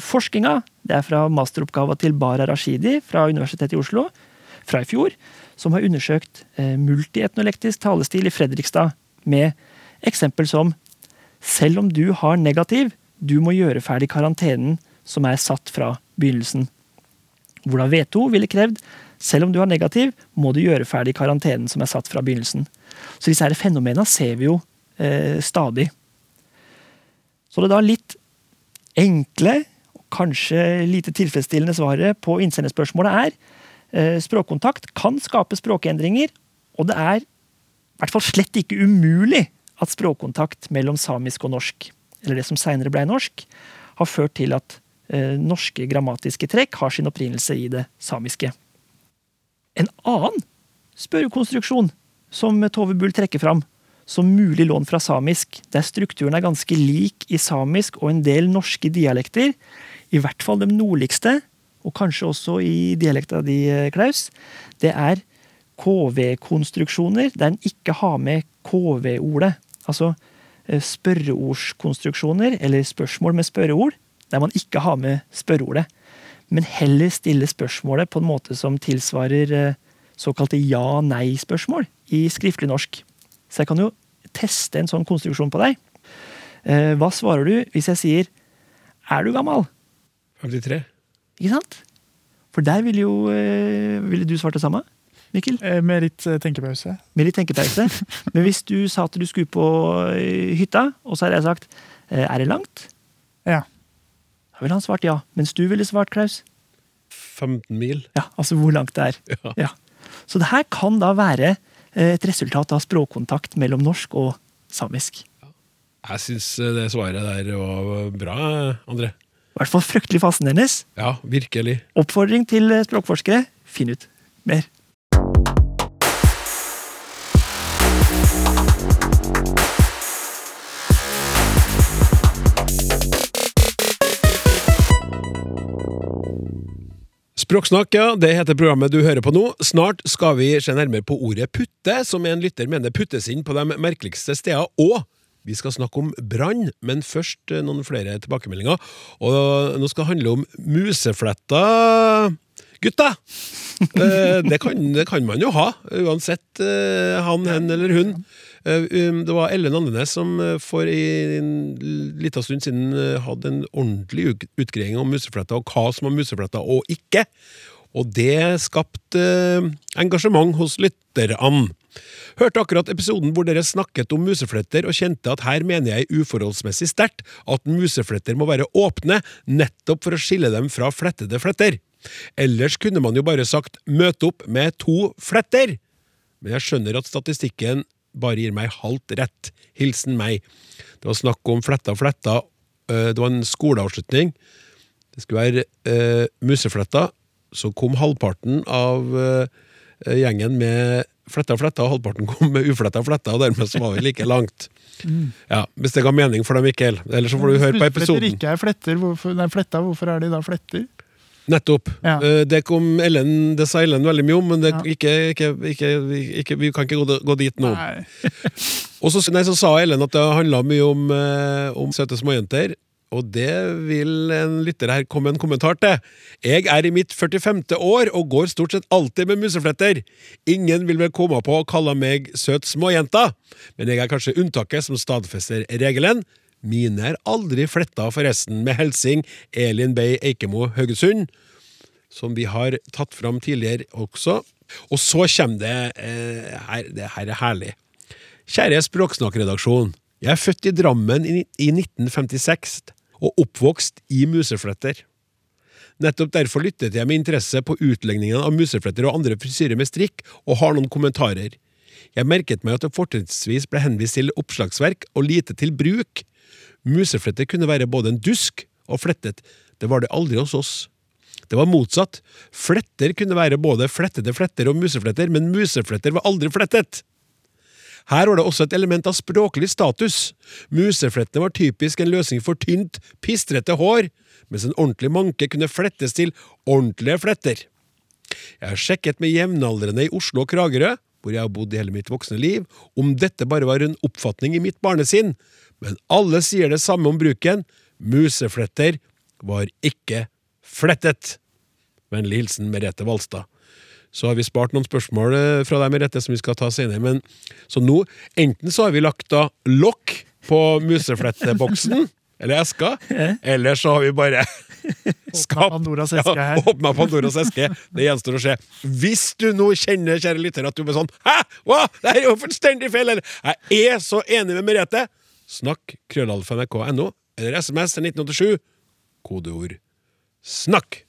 Speaker 4: forskninga, det er fra masteroppgava til Bara Rashidi fra Universitetet i Oslo fra i fjor, som har undersøkt eh, multietnolektisk talestil i Fredrikstad med eksempel som selv om du har negativ, du må gjøre ferdig karantenen som er satt fra begynnelsen. Hvordan V2 ville krevd selv om du har negativ, må du gjøre ferdig karantenen som er satt fra begynnelsen. Så disse her fenomena ser vi jo eh, stadig. Så det er da litt enkle, og kanskje lite tilfredsstillende svaret på innsenderspørsmålet er eh, språkkontakt kan skape språkendringer, og det er i hvert fall slett ikke umulig at språkkontakt mellom samisk og norsk, eller det som seinere blei norsk, har ført til at eh, norske grammatiske trekk har sin opprinnelse i det samiske. En annen spørrekonstruksjon som Tove Bull trekker fram som mulig lån fra samisk, der strukturen er ganske lik i samisk og en del norske dialekter, i hvert fall de nordligste, og kanskje også i dialekta di, Klaus, det er KV-konstruksjoner der en ikke har med KV-ordet. Altså eh, spørreordskonstruksjoner, eller spørsmål med spørreord, der man ikke har med spørreordet. Men heller stille spørsmålet på en måte som tilsvarer eh, såkalte ja-nei-spørsmål i skriftlig norsk. Så jeg kan jo teste en sånn konstruksjon på deg. Eh, Hva svarer du hvis jeg sier 'er du gammel'?
Speaker 2: 53.
Speaker 4: Ikke sant? For der ville jo eh, Ville du svart det samme? Mikkel?
Speaker 3: Eh, Med litt tenkepause.
Speaker 4: Med litt tenkepause. Men hvis du sa at du skulle på hytta, og så hadde jeg sagt er det langt?
Speaker 3: Ja.
Speaker 4: Da ville han svart ja. Mens du ville svart, Klaus?
Speaker 2: 15 mil.
Speaker 4: Ja, altså hvor langt det er.
Speaker 2: Ja.
Speaker 4: Så det her kan da være eh, et resultat av språkkontakt mellom norsk og samisk.
Speaker 2: Jeg syns det svaret der var bra, André.
Speaker 4: I hvert fall fryktelig fascinerende.
Speaker 2: Ja, virkelig.
Speaker 4: Oppfordring til eh, språkforskere finn ut mer.
Speaker 2: Språksnakk, ja. Det heter programmet du hører på nå. Snart skal vi se nærmere på ordet putte, som en lytter mener puttes inn på de merkeligste steder. Og vi skal snakke om brann, men først eh, noen flere tilbakemeldinger. Og nå skal det handle om musefletta gutta! Eh, det, kan, det kan man jo ha, uansett eh, han, hen eller hun. Eh, um, Det var Ellen Andenes som eh, for en liten stund siden eh, hadde en ordentlig ut- utgreiing om musefletter, og hva som var musefletter og ikke. Og det skapte engasjement hos lytterne. Hørte akkurat episoden hvor dere snakket om musefletter, og kjente at her mener jeg uforholdsmessig sterkt at musefletter må være åpne, nettopp for å skille dem fra flettede fletter. Ellers kunne man jo bare sagt 'møte opp med to fletter'. Men jeg skjønner at statistikken bare gir meg halvt rett. Hilsen meg. Det var snakk om fletta fletta. eh, Det var en skoleavslutning. Det skulle være eh, Musefletta. Så kom halvparten av eh, gjengen med fletta fletta, og halvparten kom med ufletta fletta, og dermed så var vi like langt. Ja, Hvis det ga mening for deg, Mikkel. Eller så får du høre på
Speaker 3: episoden.
Speaker 2: episoden.
Speaker 3: ikke er fletter, hvorfor, nei, fletta, hvorfor er de da fletter?
Speaker 2: Nettopp.
Speaker 3: Ja.
Speaker 2: Eh, Det kom Ellen, det sa Ellen veldig mye om, men det,
Speaker 3: Ja.
Speaker 2: ikke, ikke, ikke, ikke, vi kan ikke gå, gå dit nå. Og så, nei, så sa Ellen at det handla mye om, eh, om søte småjenter. Og det vil en lytter her komme en kommentar til. Jeg er i mitt 45. år og går stort sett alltid med musefletter. Ingen vil vel komme på å kalle meg søt småjenta, men jeg er kanskje unntaket som stadfester regelen. Mine er aldri fletta forresten, med helsing Elin Bay Eikemo Haugesund som vi har tatt fram tidligere også. Og så kommer det eh, her, Det her er herlig. Kjære Språksnakkredaksjon. Jeg er født i Drammen i, i 1956 og oppvokst i musefletter. Nettopp derfor lyttet jeg med interesse på utlegningen av musefletter og andre frisyrer med strikk, og har noen kommentarer. Jeg merket meg at det fortrinnsvis ble henvist til oppslagsverk og lite til bruk. Musefletter kunne være både en dusk og flettet, det var det aldri hos oss. Det var motsatt. Fletter kunne være både flettede fletter og musefletter, men musefletter var aldri flettet. Her var det også et element av språklig status. Museflettene var typisk en løsning for tynt, pistrete hår, mens en ordentlig manke kunne flettes til ordentlige fletter. Jeg har sjekket med jevnaldrende i Oslo og Kragerø, hvor jeg har bodd i hele mitt voksne liv, om dette bare var en oppfatning i mitt barnesinn, men alle sier det samme om bruken. Musefletter var ikke flettet. Vennlig hilsen Merete Valstad. Så har vi spart noen spørsmål eh, fra deg, Merete, som vi skal ta senere. Men, så nå, enten så har vi lagt da lokk på musefletteboksen, eller eska, eller så har vi bare skapt
Speaker 3: Pandoras eske her.
Speaker 2: Ja, åpna Pandoras eske. Det gjenstår å se. Hvis du nå kjenner, kjære lytter, at du blir sånn Hæ?! Hva?! Det er jo fullstendig feil! Eller jeg er så enig med Merete! Snakk krøllalfa.nrk.no, eller SMS til 1987. Kodeord snakk!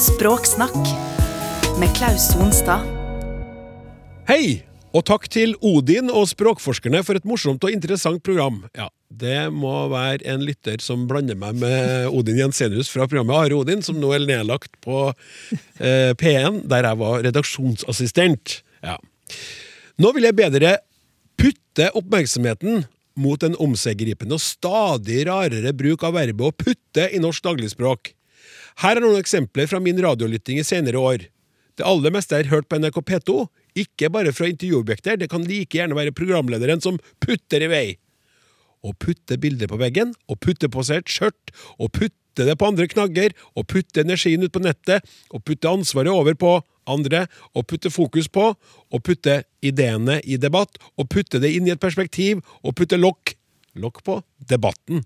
Speaker 1: Språksnakk med Klaus Sonstad.
Speaker 2: Hei! Og takk til Odin og språkforskerne for et morsomt og interessant program. Ja, Det må være en lytter som blander meg med Odin Jensenius fra programmet Are Odin, som nå er nedlagt på eh, P1, der jeg var redaksjonsassistent. Ja. Nå vil jeg be dere putte oppmerksomheten mot en omseggripende og stadig rarere bruk av verbet å putte i norsk dagligspråk. Her er noen eksempler fra min radiolytting i senere år. Det aller meste er hørt på NRK P2, ikke bare fra intervjuobjekter, det kan like gjerne være programlederen som putter i vei. Å putte bilder på veggen, å putte på seg et skjørt, å putte det på andre knagger, å putte energien ut på nettet, å putte ansvaret over på andre, å putte fokus på, å putte ideene i debatt, å putte det inn i et perspektiv, og putte lokk, lokk på, debatten.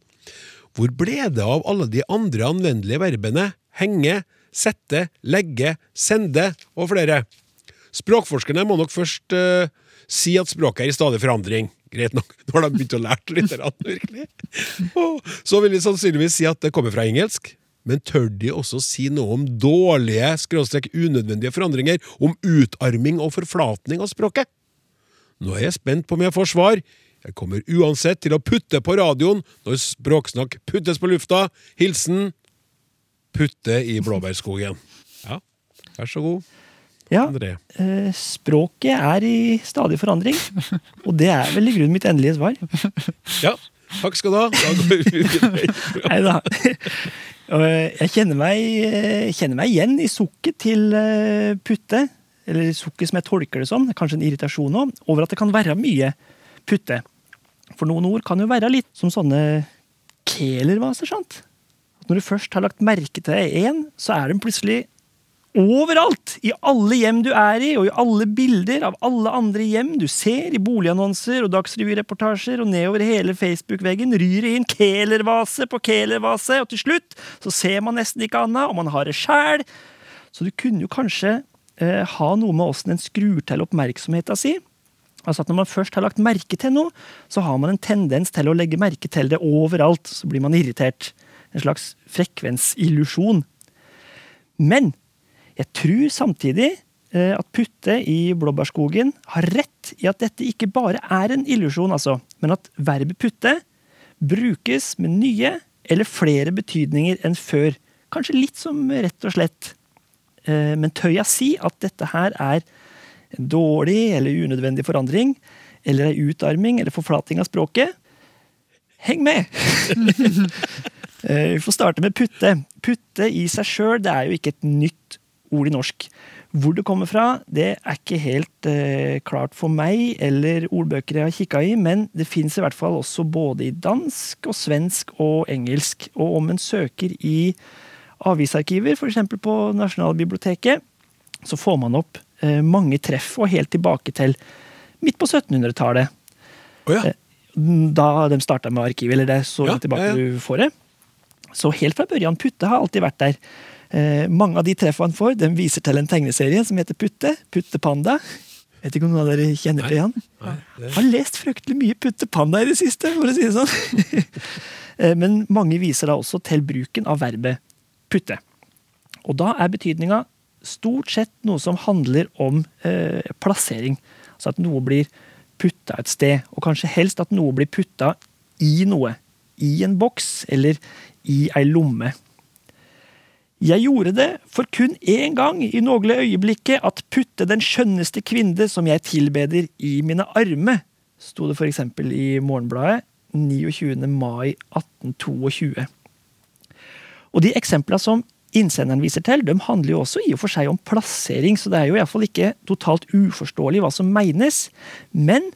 Speaker 2: Hvor ble det av alle de andre anvendelige verbene henge, sette, legge, sende og flere? Språkforskerne må nok først uh, si at språket er i stadig forandring. Greit nok, nå har de begynt å lære litt, virkelig. Så vil de sannsynligvis si at det kommer fra engelsk. Men tør de også si noe om dårlige, skråstrek unødvendige forandringer, om utarming og forflatning av språket? Nå er jeg spent på om jeg får svar. Jeg kommer uansett til å putte på radioen når språksnakk puttes på lufta. Hilsen Putte i blåbærskogen. Ja, vær så god,
Speaker 4: Ja, eh, språket er i stadig forandring. Og det er vel i grunnen mitt endelige svar.
Speaker 2: Ja, takk skal du ha. Da går vi videre.
Speaker 4: Nei da. Eh, Jeg kjenner meg, eh, kjenner meg igjen i sukket til eh, putte. Eller sukket som jeg tolker det som. Det er Kanskje en irritasjon òg. Over at det kan være mye putte. For noen ord kan jo være litt som sånne kelervaser, sant? Når du først har lagt merke til én, så er den plutselig overalt! I alle hjem du er i, og i alle bilder av alle andre hjem du ser, i boligannonser og dagsrevyreportasjer, og nedover hele Facebook-veggen ryr det inn kelervase på kelervase, og til slutt så ser man nesten ikke annet, og man har det sjæl. Så du kunne jo kanskje eh, ha noe med åssen en skrur til oppmerksomheta si. Altså at Når man først har lagt merke til noe, så har man en tendens til å legge merke til det overalt. Så blir man irritert. En slags frekvensillusjon. Men jeg tror samtidig eh, at Putte i Blåbærskogen har rett i at dette ikke bare er en illusjon, altså, men at verbet putte brukes med nye eller flere betydninger enn før. Kanskje litt som rett og slett. Eh, Men tør jeg si at dette her er en dårlig eller unødvendig forandring, eller ei utarming eller forflating av språket? Heng med! Eh, Vi får starte med putte. Putte i seg sjøl er jo ikke et nytt ord i norsk. Hvor det kommer fra, det er ikke helt eh, klart for meg eller ordbøker jeg har kikka i, men det fins i hvert fall også både i dansk og svensk og engelsk. Og om en søker i avisarkiver, f.eks. på Nasjonalbiblioteket, så får man opp eh, mange treff, og helt tilbake til midt på 1700-tallet.
Speaker 2: Oh, ja.
Speaker 4: Da de starta med arkivet, eller det er så
Speaker 2: Ja,
Speaker 4: tilbake
Speaker 2: ja.
Speaker 4: du får det. Så helt fra børjan, Putte har alltid vært der. Eh, mange av de treffene han får, de viser til en tegneserie som heter Putte. Putte Panda. Vet ikke om noen av dere kjenner til han?
Speaker 2: Jeg
Speaker 4: Har lest fryktelig mye Putte Panda i det siste, for å si det sånn. Eh, Men mange viser da også til bruken av verbet putte. Og da er betydninga stort sett noe som handler om eh, plassering. Altså at noe blir putta et sted, og kanskje helst at noe blir putta i noe. I en boks eller i ei lomme. Jeg gjorde det for kun én gang i nogle øyeblikket at putte den skjønneste kvinne som jeg tilbeder i mine arme, sto det for eksempel i Morgenbladet 29. mai 1822. Og de eksemplene som innsenderen viser til, de handler jo også i og for seg om plassering, så det er jo iallfall ikke totalt uforståelig hva som menes. Men,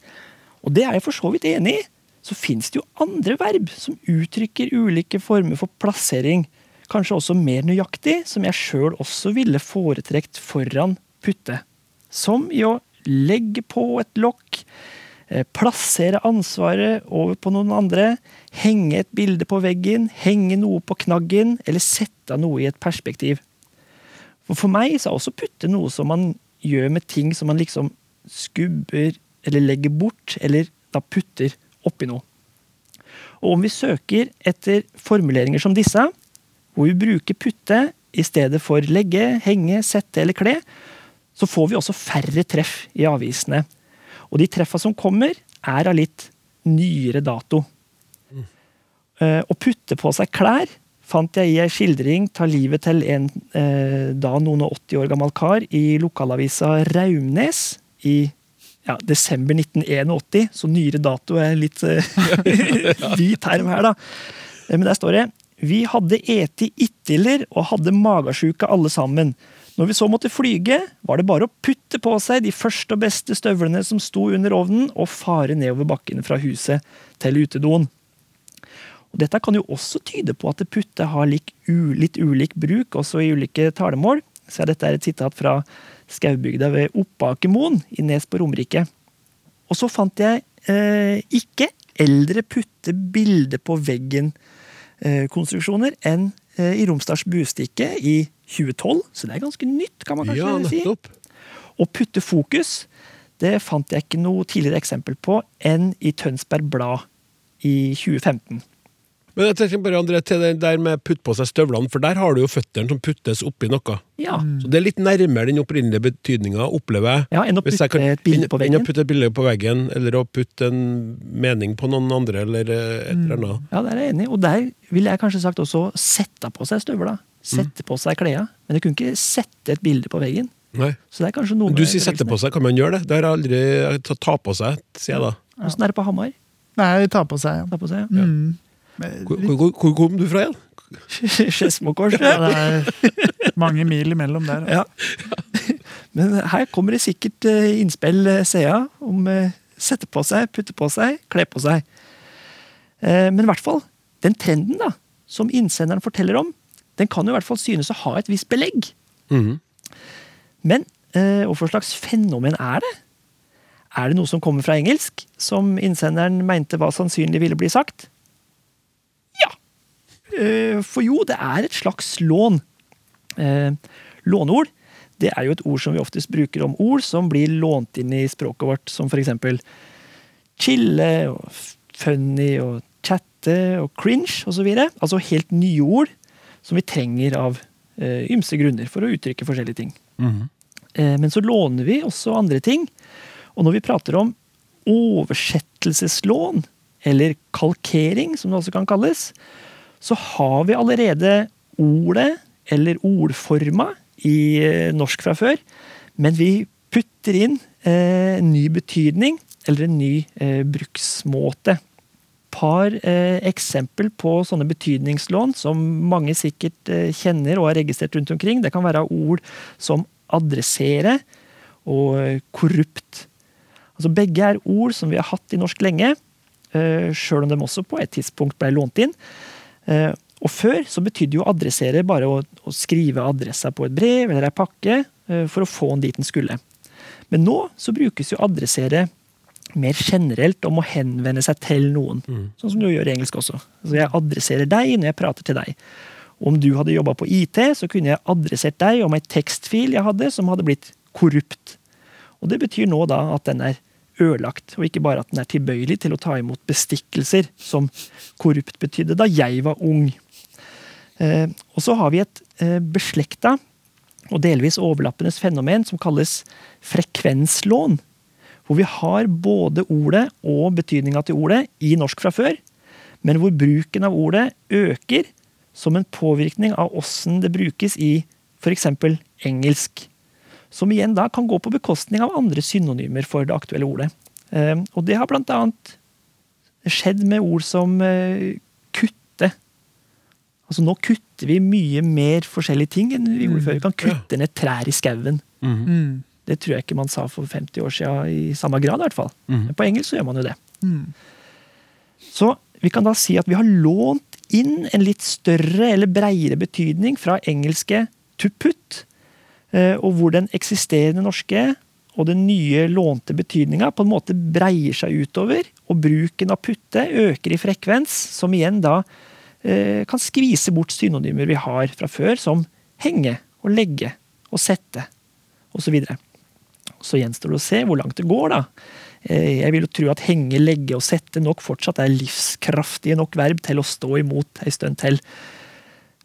Speaker 4: og det er jeg for så vidt enig i, så fins det jo andre verb som uttrykker ulike former for plassering. Kanskje også mer nøyaktig, som jeg sjøl også ville foretrekt foran putte. Som i å legge på et lokk, eh, plassere ansvaret over på noen andre, henge et bilde på veggen, henge noe på knaggen, eller sette noe i et perspektiv. For, meg så er også putte noe som man gjør med ting som man liksom skubber eller legger bort, eller da putter oppi noe. Og om vi søker etter formuleringer som disse, hvor vi bruker putte i stedet for legge, henge, sette eller kle, så får vi også færre treff i avisene. Og de treffa som kommer, er av litt nyere dato. Eh, Å putte på seg klær fant jeg i ei skildring «Ta livet til en uh, da noen og 80 år gammel kar i lokalavisa Raumnes i ja, desember 1981, så nyere dato er litt uh, hvit term her, da. Men der står det Vi hadde eti ittiller og hadde magesjuke alle sammen. Når vi så måtte flyge, var det bare å putte på seg de første og beste støvlene som sto under ovnen, og fare nedover bakkene fra huset til utedoen. Og dette kan jo også tyde på at putte har litt, litt ulik bruk, også i ulike talemål. Så dette er et sitat fra Skaubygda ved Oppakermoen i Nes på Romerike. Og så fant jeg eh, ikke eldre putte bilde på veggen-konstruksjoner enn eh, i Romsdals Bustikke i 2012, så det er ganske nytt, kan man kanskje
Speaker 2: Ja,
Speaker 4: si. Å putte fokus, det fant jeg ikke noe tidligere eksempel på enn i Tønsberg Blad i 2015.
Speaker 2: Men jeg tenker bare, André, til det der med putt på seg støvlene, for der har du jo føttene som puttes oppi noe.
Speaker 4: Ja,
Speaker 2: Så det er litt nærmere den opprinnelige betydninga, opplever jeg.
Speaker 4: ja enn å putte
Speaker 2: kan-
Speaker 4: et bilde på veggen.
Speaker 2: Enn å putte et bilde på veggen, eller å putte en mening på noen andre, eller eh, et eller annet.
Speaker 4: Ja, der er jeg enig. Og der ville jeg kanskje sagt også sette på seg støvla. Sette på seg klærne. Men jeg kunne ikke sette et bilde på veggen.
Speaker 2: Nei.
Speaker 4: Så det er kanskje noe
Speaker 2: Men du sier sette på seg, kan man gjøre det? Det har jeg aldri ta, ta på seg, sier jeg da.
Speaker 4: Åssen er det på Hamar?
Speaker 3: Nei, ta på seg. ja.
Speaker 4: Ta på seg,
Speaker 3: Mm. Men
Speaker 2: Hvor, hvor, hvor kom du fra igjen?
Speaker 4: Skedsmokorset.
Speaker 3: Ja, det er mange mil imellom der. altså.
Speaker 4: Ja. Men her kommer det sikkert eh, innspill, eh, ser jeg, om eh, sette på seg, putte på seg, kle på seg. Eh, Men i hvert fall, den trenden da, som innsenderen forteller om, den kan jo i hvert fall synes å ha et visst belegg.
Speaker 2: Mhm.
Speaker 4: Men eh, hva for slags fenomen er det? Er det noe som kommer fra engelsk, som innsenderen mente var sannsynlig ville bli sagt? Eh, For jo, det er et slags lån. Eh, Låneord det er jo et ord som vi oftest bruker om ord som blir lånt inn i språket vårt, som for eksempel chille og funny og chatte og cringe osv. Altså helt nye ord som vi trenger av eh, ymse grunner for å uttrykke forskjellige ting. Mm Men så låner vi også andre ting. Og når vi prater om oversettelseslån, eller kalkering, som det også kan kalles, så har vi allerede ordet, eller ordforma, i eh, norsk fra før. Men vi putter inn eh, ny betydning, eller en ny eh, bruksmåte. Par eh, eksempel på sånne betydningslån som mange sikkert eh, kjenner og har registrert rundt omkring. Det kan være ord som adressere og eh, korrupt. Altså Begge er ord som vi har hatt i norsk lenge, sjøl om de også på et tidspunkt ble lånt inn. Eh, og før så betydde jo adressere bare å, å skrive adressa på et brev eller ei pakke eh, for å få den dit den skulle. Men nå så brukes jo adressere mer generelt om å henvende seg til noen. Sånn som du gjør i engelsk også. Så jeg adresserer deg når jeg prater til deg. Om du hadde jobba på IT, så kunne jeg adressert deg om ei tekstfil jeg hadde som hadde blitt korrupt. Og det betyr nå da at den er ødelagt, og ikke bare at den er tilbøyelig til å ta imot bestikkelser, som korrupt betydde da jeg var ung. Eh, og så har vi et eh, beslekta og delvis overlappende fenomen som kalles frekvenslån. Hvor vi har både ordet og betydninga til ordet i norsk fra før, men hvor bruken av ordet øker som en påvirkning av åssen det brukes i f.eks. engelsk. Som igjen da kan gå på bekostning av andre synonymer for det aktuelle ordet. Eh, Og det har blant annet skjedd med ord som eh, kutte. Altså Nå kutter vi mye mer forskjellige ting enn vi gjorde før. Vi kan kutte ned trær i skauen.
Speaker 3: Mm.
Speaker 4: Det tror jeg ikke man sa for 50 år siden i samme grad. i hvert fall. Men på engelsk så gjør man jo det.
Speaker 3: Mm.
Speaker 4: Så vi kan da si at vi har lånt inn en litt større eller breiere betydning fra engelske to put, og hvor den eksisterende norske og den nye lånte betydninga på en måte breier seg utover, og bruken av putte øker i frekvens, som igjen da eh, kan skvise bort synonymer vi har fra før, som henge og legge og sette osv. Så, så gjenstår det å se hvor langt det går, da. Eh, Jeg vil jo tro at henge, legge og sette nok fortsatt er livskraftige nok verb til å stå imot ei stund til.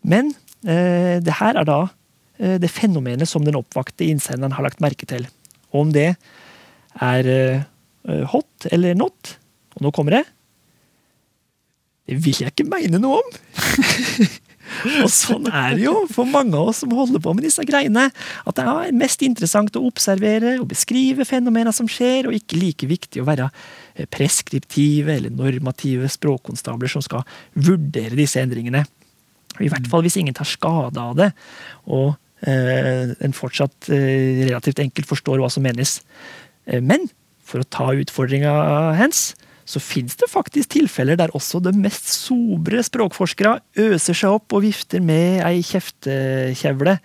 Speaker 4: Men eh, det her er da eh, det fenomenet som den oppvakte innsenderen har lagt merke til. Og om det er eh, hot eller not, og nå kommer det Det vil jeg ikke mene noe om! Og sånn er det jo for mange av oss som holder på med disse greiene. At det er mest interessant å observere og beskrive fenomener som skjer, og ikke like viktig å være eh, preskriptive eller normative språkkonstabler som skal vurdere disse endringene. I hvert fall hvis ingen tar skade av det, og eh, en fortsatt eh, relativt enkelt forstår hva som menes. Eh, men for å ta utfordringa hens, så fins det faktisk tilfeller der også de mest sobre språkforskere øser seg opp og vifter med ei kjeftekjevle.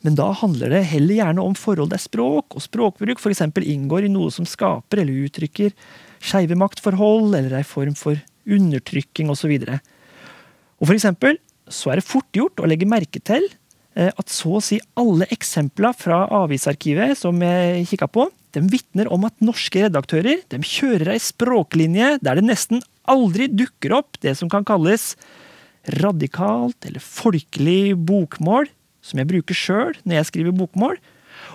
Speaker 4: Men da handler det heller gjerne om forhold der språk og språkbruk f.eks. inngår i noe som skaper eller uttrykker skeive maktforhold eller ei form for undertrykking osv. Og for eksempel så er det fort gjort å legge merke til eh, at så å si alle eksempler fra avisarkivet som jeg kikka på, de vitner om at norske redaktører de kjører ei språklinje der det nesten aldri dukker opp det som kan kalles radikalt eller folkelig bokmål, som jeg bruker sjøl når jeg skriver bokmål.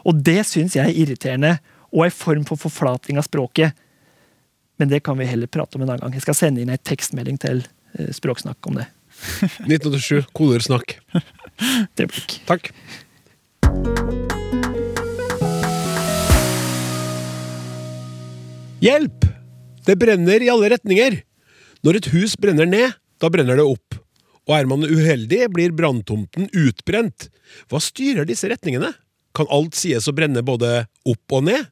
Speaker 4: Og det syns jeg er irriterende, og ei form for forflating av språket. Men det kan vi heller prate om en annen gang. Jeg skal sende inn ei tekstmelding til eh, Språksnakk om det.
Speaker 2: 1987, koder snakk.
Speaker 4: blikk.
Speaker 2: Takk. Hjelp! Det brenner i alle retninger. Når et hus brenner ned, da brenner det opp. Og er man uheldig, blir branntomten utbrent. Hva styrer disse retningene? Kan alt sies å brenne både opp og ned?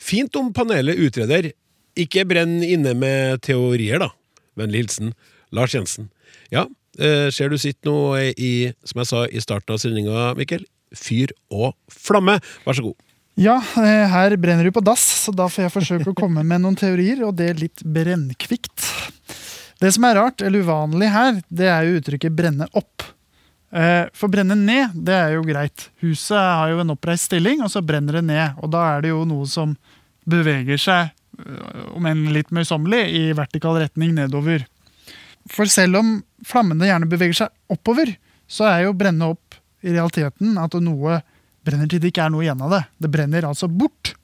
Speaker 2: Fint om panelet utreder. Ikke brenn inne med teorier, da. Vennlig hilsen Lars Jensen. Ja, ser du sitter noe i, som jeg sa i starten av sendinga, Mikkel, fyr og flamme. Vær så god.
Speaker 3: Ja, eh, her brenner du på dass, så da får jeg forsøke å komme med noen teorier, og det litt brennkvikt. Det som er rart, eller uvanlig her, det er jo uttrykket 'brenne opp'. Eh, For brenne ned, det er jo greit. Huset har jo en oppreist stilling, og så brenner det ned. Og da er det jo noe som beveger seg, om enn litt møysommelig, i vertikal retning nedover. For selv om flammene gjerne beveger seg oppover, så er jo brenne opp i realiteten at noe brenner til det ikke er noe igjen av det. Det brenner altså bort.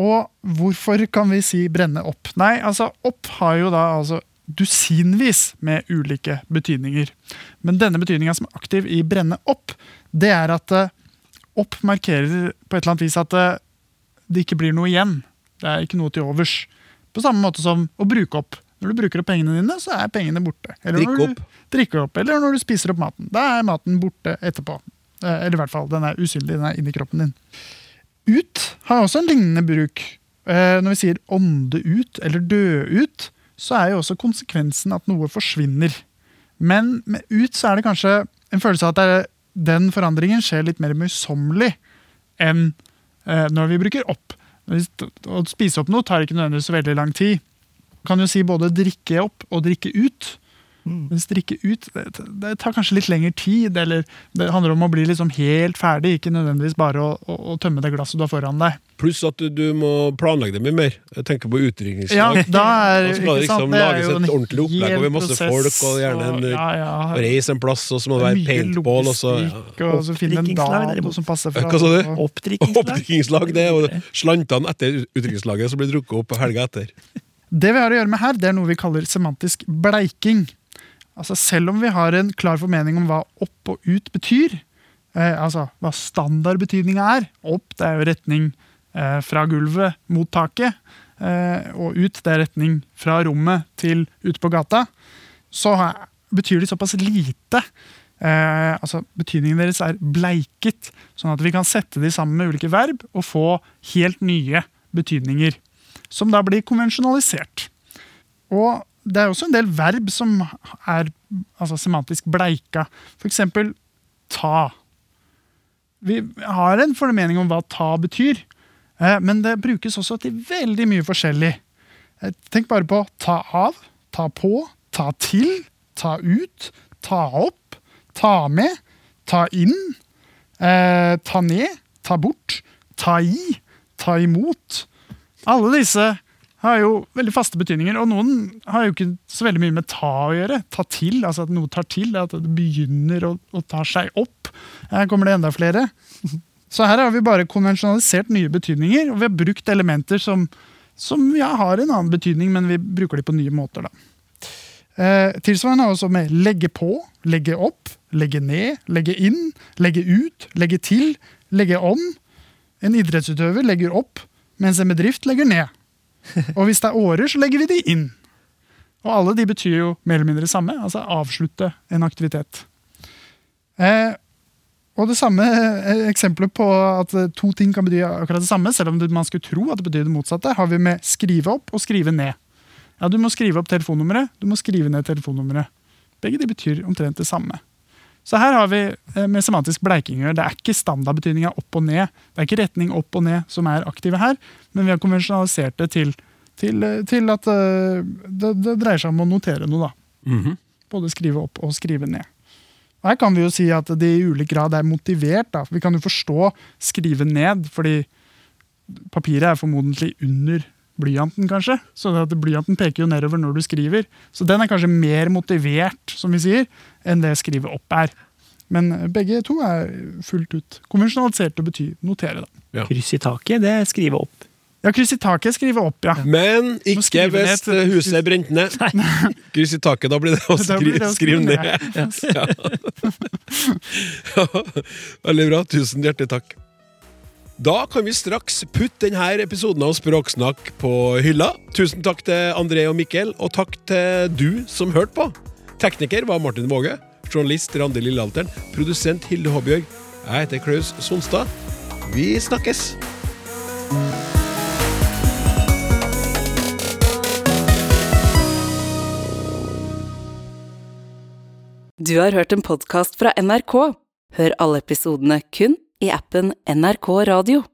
Speaker 3: Og hvorfor kan vi si brenne opp? Nei, altså opp har jo da altså dusinvis med ulike betydninger. Men denne betydninga som er aktiv i brenne opp, det er at eh, opp markerer på et eller annet vis at eh, det ikke blir noe igjen. Det er ikke noe til overs. På samme måte som å bruke opp. Når du bruker opp pengene dine, så er pengene borte. Eller
Speaker 2: Drikke opp.
Speaker 3: drikker opp. Eller når du spiser opp maten. Da er maten borte etterpå. Eh, Eller i hvert fall, den er usynlig, den er inni kroppen din. Ut har også en lignende bruk. Eh, Når vi sier ånde ut eller dø ut, så er jo også konsekvensen at noe forsvinner. Men med ut så er det kanskje en følelse av at den forandringen skjer litt mer møysommelig enn eh, når vi bruker opp. Å spise opp noe tar ikke nødvendigvis så veldig lang tid. Kan jo si både drikke opp og drikke ut. Mens drikke ut det, det tar kanskje litt lengre tid, eller det handler om å bli liksom helt ferdig, ikke nødvendigvis bare å, å, å tømme det glasset du har foran deg.
Speaker 2: Pluss at du, du må planlegge det mye mer. Jeg tenker på
Speaker 3: Ja, da er,
Speaker 2: Da skal det
Speaker 3: ikke sant,
Speaker 2: liksom
Speaker 3: det
Speaker 2: lages et
Speaker 3: en
Speaker 2: ordentlig opplegg, og med masse
Speaker 3: prosess,
Speaker 2: folk, og gjerne en-
Speaker 3: ja, ja,
Speaker 2: Reise en plass, og så må det være paintball, og så ja.
Speaker 3: og så finne en
Speaker 4: Oppdrikkingslag,
Speaker 3: som passer fra
Speaker 2: Hva sa du?
Speaker 4: Oppdrikkingslag,
Speaker 2: det er jo slantene etter utdrikningslaget som blir drukket opp helga etter.
Speaker 3: Det vi har å gjøre med her, det er noe vi kaller semantisk bleiking. Altså Selv om vi har en klar formening om hva opp og ut betyr, eh, altså hva standardbetydninga er Opp det er jo retning eh, fra gulvet mot taket, eh, og ut det er retning fra rommet til ute på gata, så ha- betyr de såpass lite. Eh, altså Betydningen deres er bleiket, sånn at vi kan sette de sammen med ulike verb og få helt nye betydninger som da blir konvensjonalisert. Og det er også en del verb som er altså, semantisk bleika. Eksempel ta. Vi har en formening om hva ta betyr, eh, men det brukes også til veldig mye forskjellig. Eh, Tenk bare på ta av, ta på, ta til, ta ut, ta opp, ta med, ta inn, eh, ta ned, ta bort, ta i, ta imot. Alle disse har jo veldig faste betydninger, og noen har jo ikke så veldig mye med ta å gjøre. Ta til, altså at noe tar til, at det begynner å, å ta seg opp. Her kommer det enda flere. Så her har vi bare konvensjonalisert nye betydninger, og vi har brukt elementer som, som ja, har en annen betydning, men vi bruker de på nye måter. da. Eh, tilsvarende er også med legge på, legge opp, legge ned, legge inn, legge ut, legge til, legge om. En idrettsutøver legger opp, mens en bedrift legger ned. Og hvis det er årer, så legger vi de inn. Og alle de betyr jo mer eller mindre det samme, altså avslutte en aktivitet. Eh, og det samme eh, eksempelet på at eh, to ting kan bety akkurat det samme, selv om man skulle tro at det betyr det motsatte, har vi med skrive opp og skrive ned. Ja, Du må skrive opp telefonnummeret, du må skrive ned telefonnummeret. Begge de betyr omtrent det samme. Så her har vi eh, med semantisk bleiking å gjøre. Det er ikke standardbetydninga opp og ned. Det er ikke retning opp og ned som er aktive her, men vi har konvensjonalisert det til, til, eh, til at eh, det, det dreier seg om å notere noe. da.
Speaker 2: Mhm.
Speaker 3: Både skrive opp og skrive ned. Her kan vi jo si at det i ulik grad er motivert. Da. Vi kan jo forstå skrive ned, fordi papiret er formodentlig under blyanten, kanskje. Så at blyanten peker jo nedover når du skriver. Så den er kanskje mer motivert, som vi sier, enn det skrivet opp er. Men begge to er fullt ut konvensjonalisert og betyr notere. da.
Speaker 4: Kryss i taket, det er skrive opp.
Speaker 3: Ja, kryss i taket skrive opp, ja.
Speaker 2: Men ikke hvis huset er brent ned. Kryss i taket, da blir det å skri,
Speaker 3: det å
Speaker 2: skrive
Speaker 3: skrive
Speaker 2: ned. Ja. Veldig bra. Tusen hjertelig takk. Da kan vi straks putte denne episoden av Språksnakk på hylla. Tusen takk til André og Mikkel, og takk til du som hørte på. Tekniker var Martin Våge. Journalist Randi Lillealteren. Produsent Hilde Håbjørg. Jeg heter Klaus Sonstad. Vi snakkes!
Speaker 1: Du har hørt en podkast fra NRK. Hør alle episodene kun i appen NRK Radio.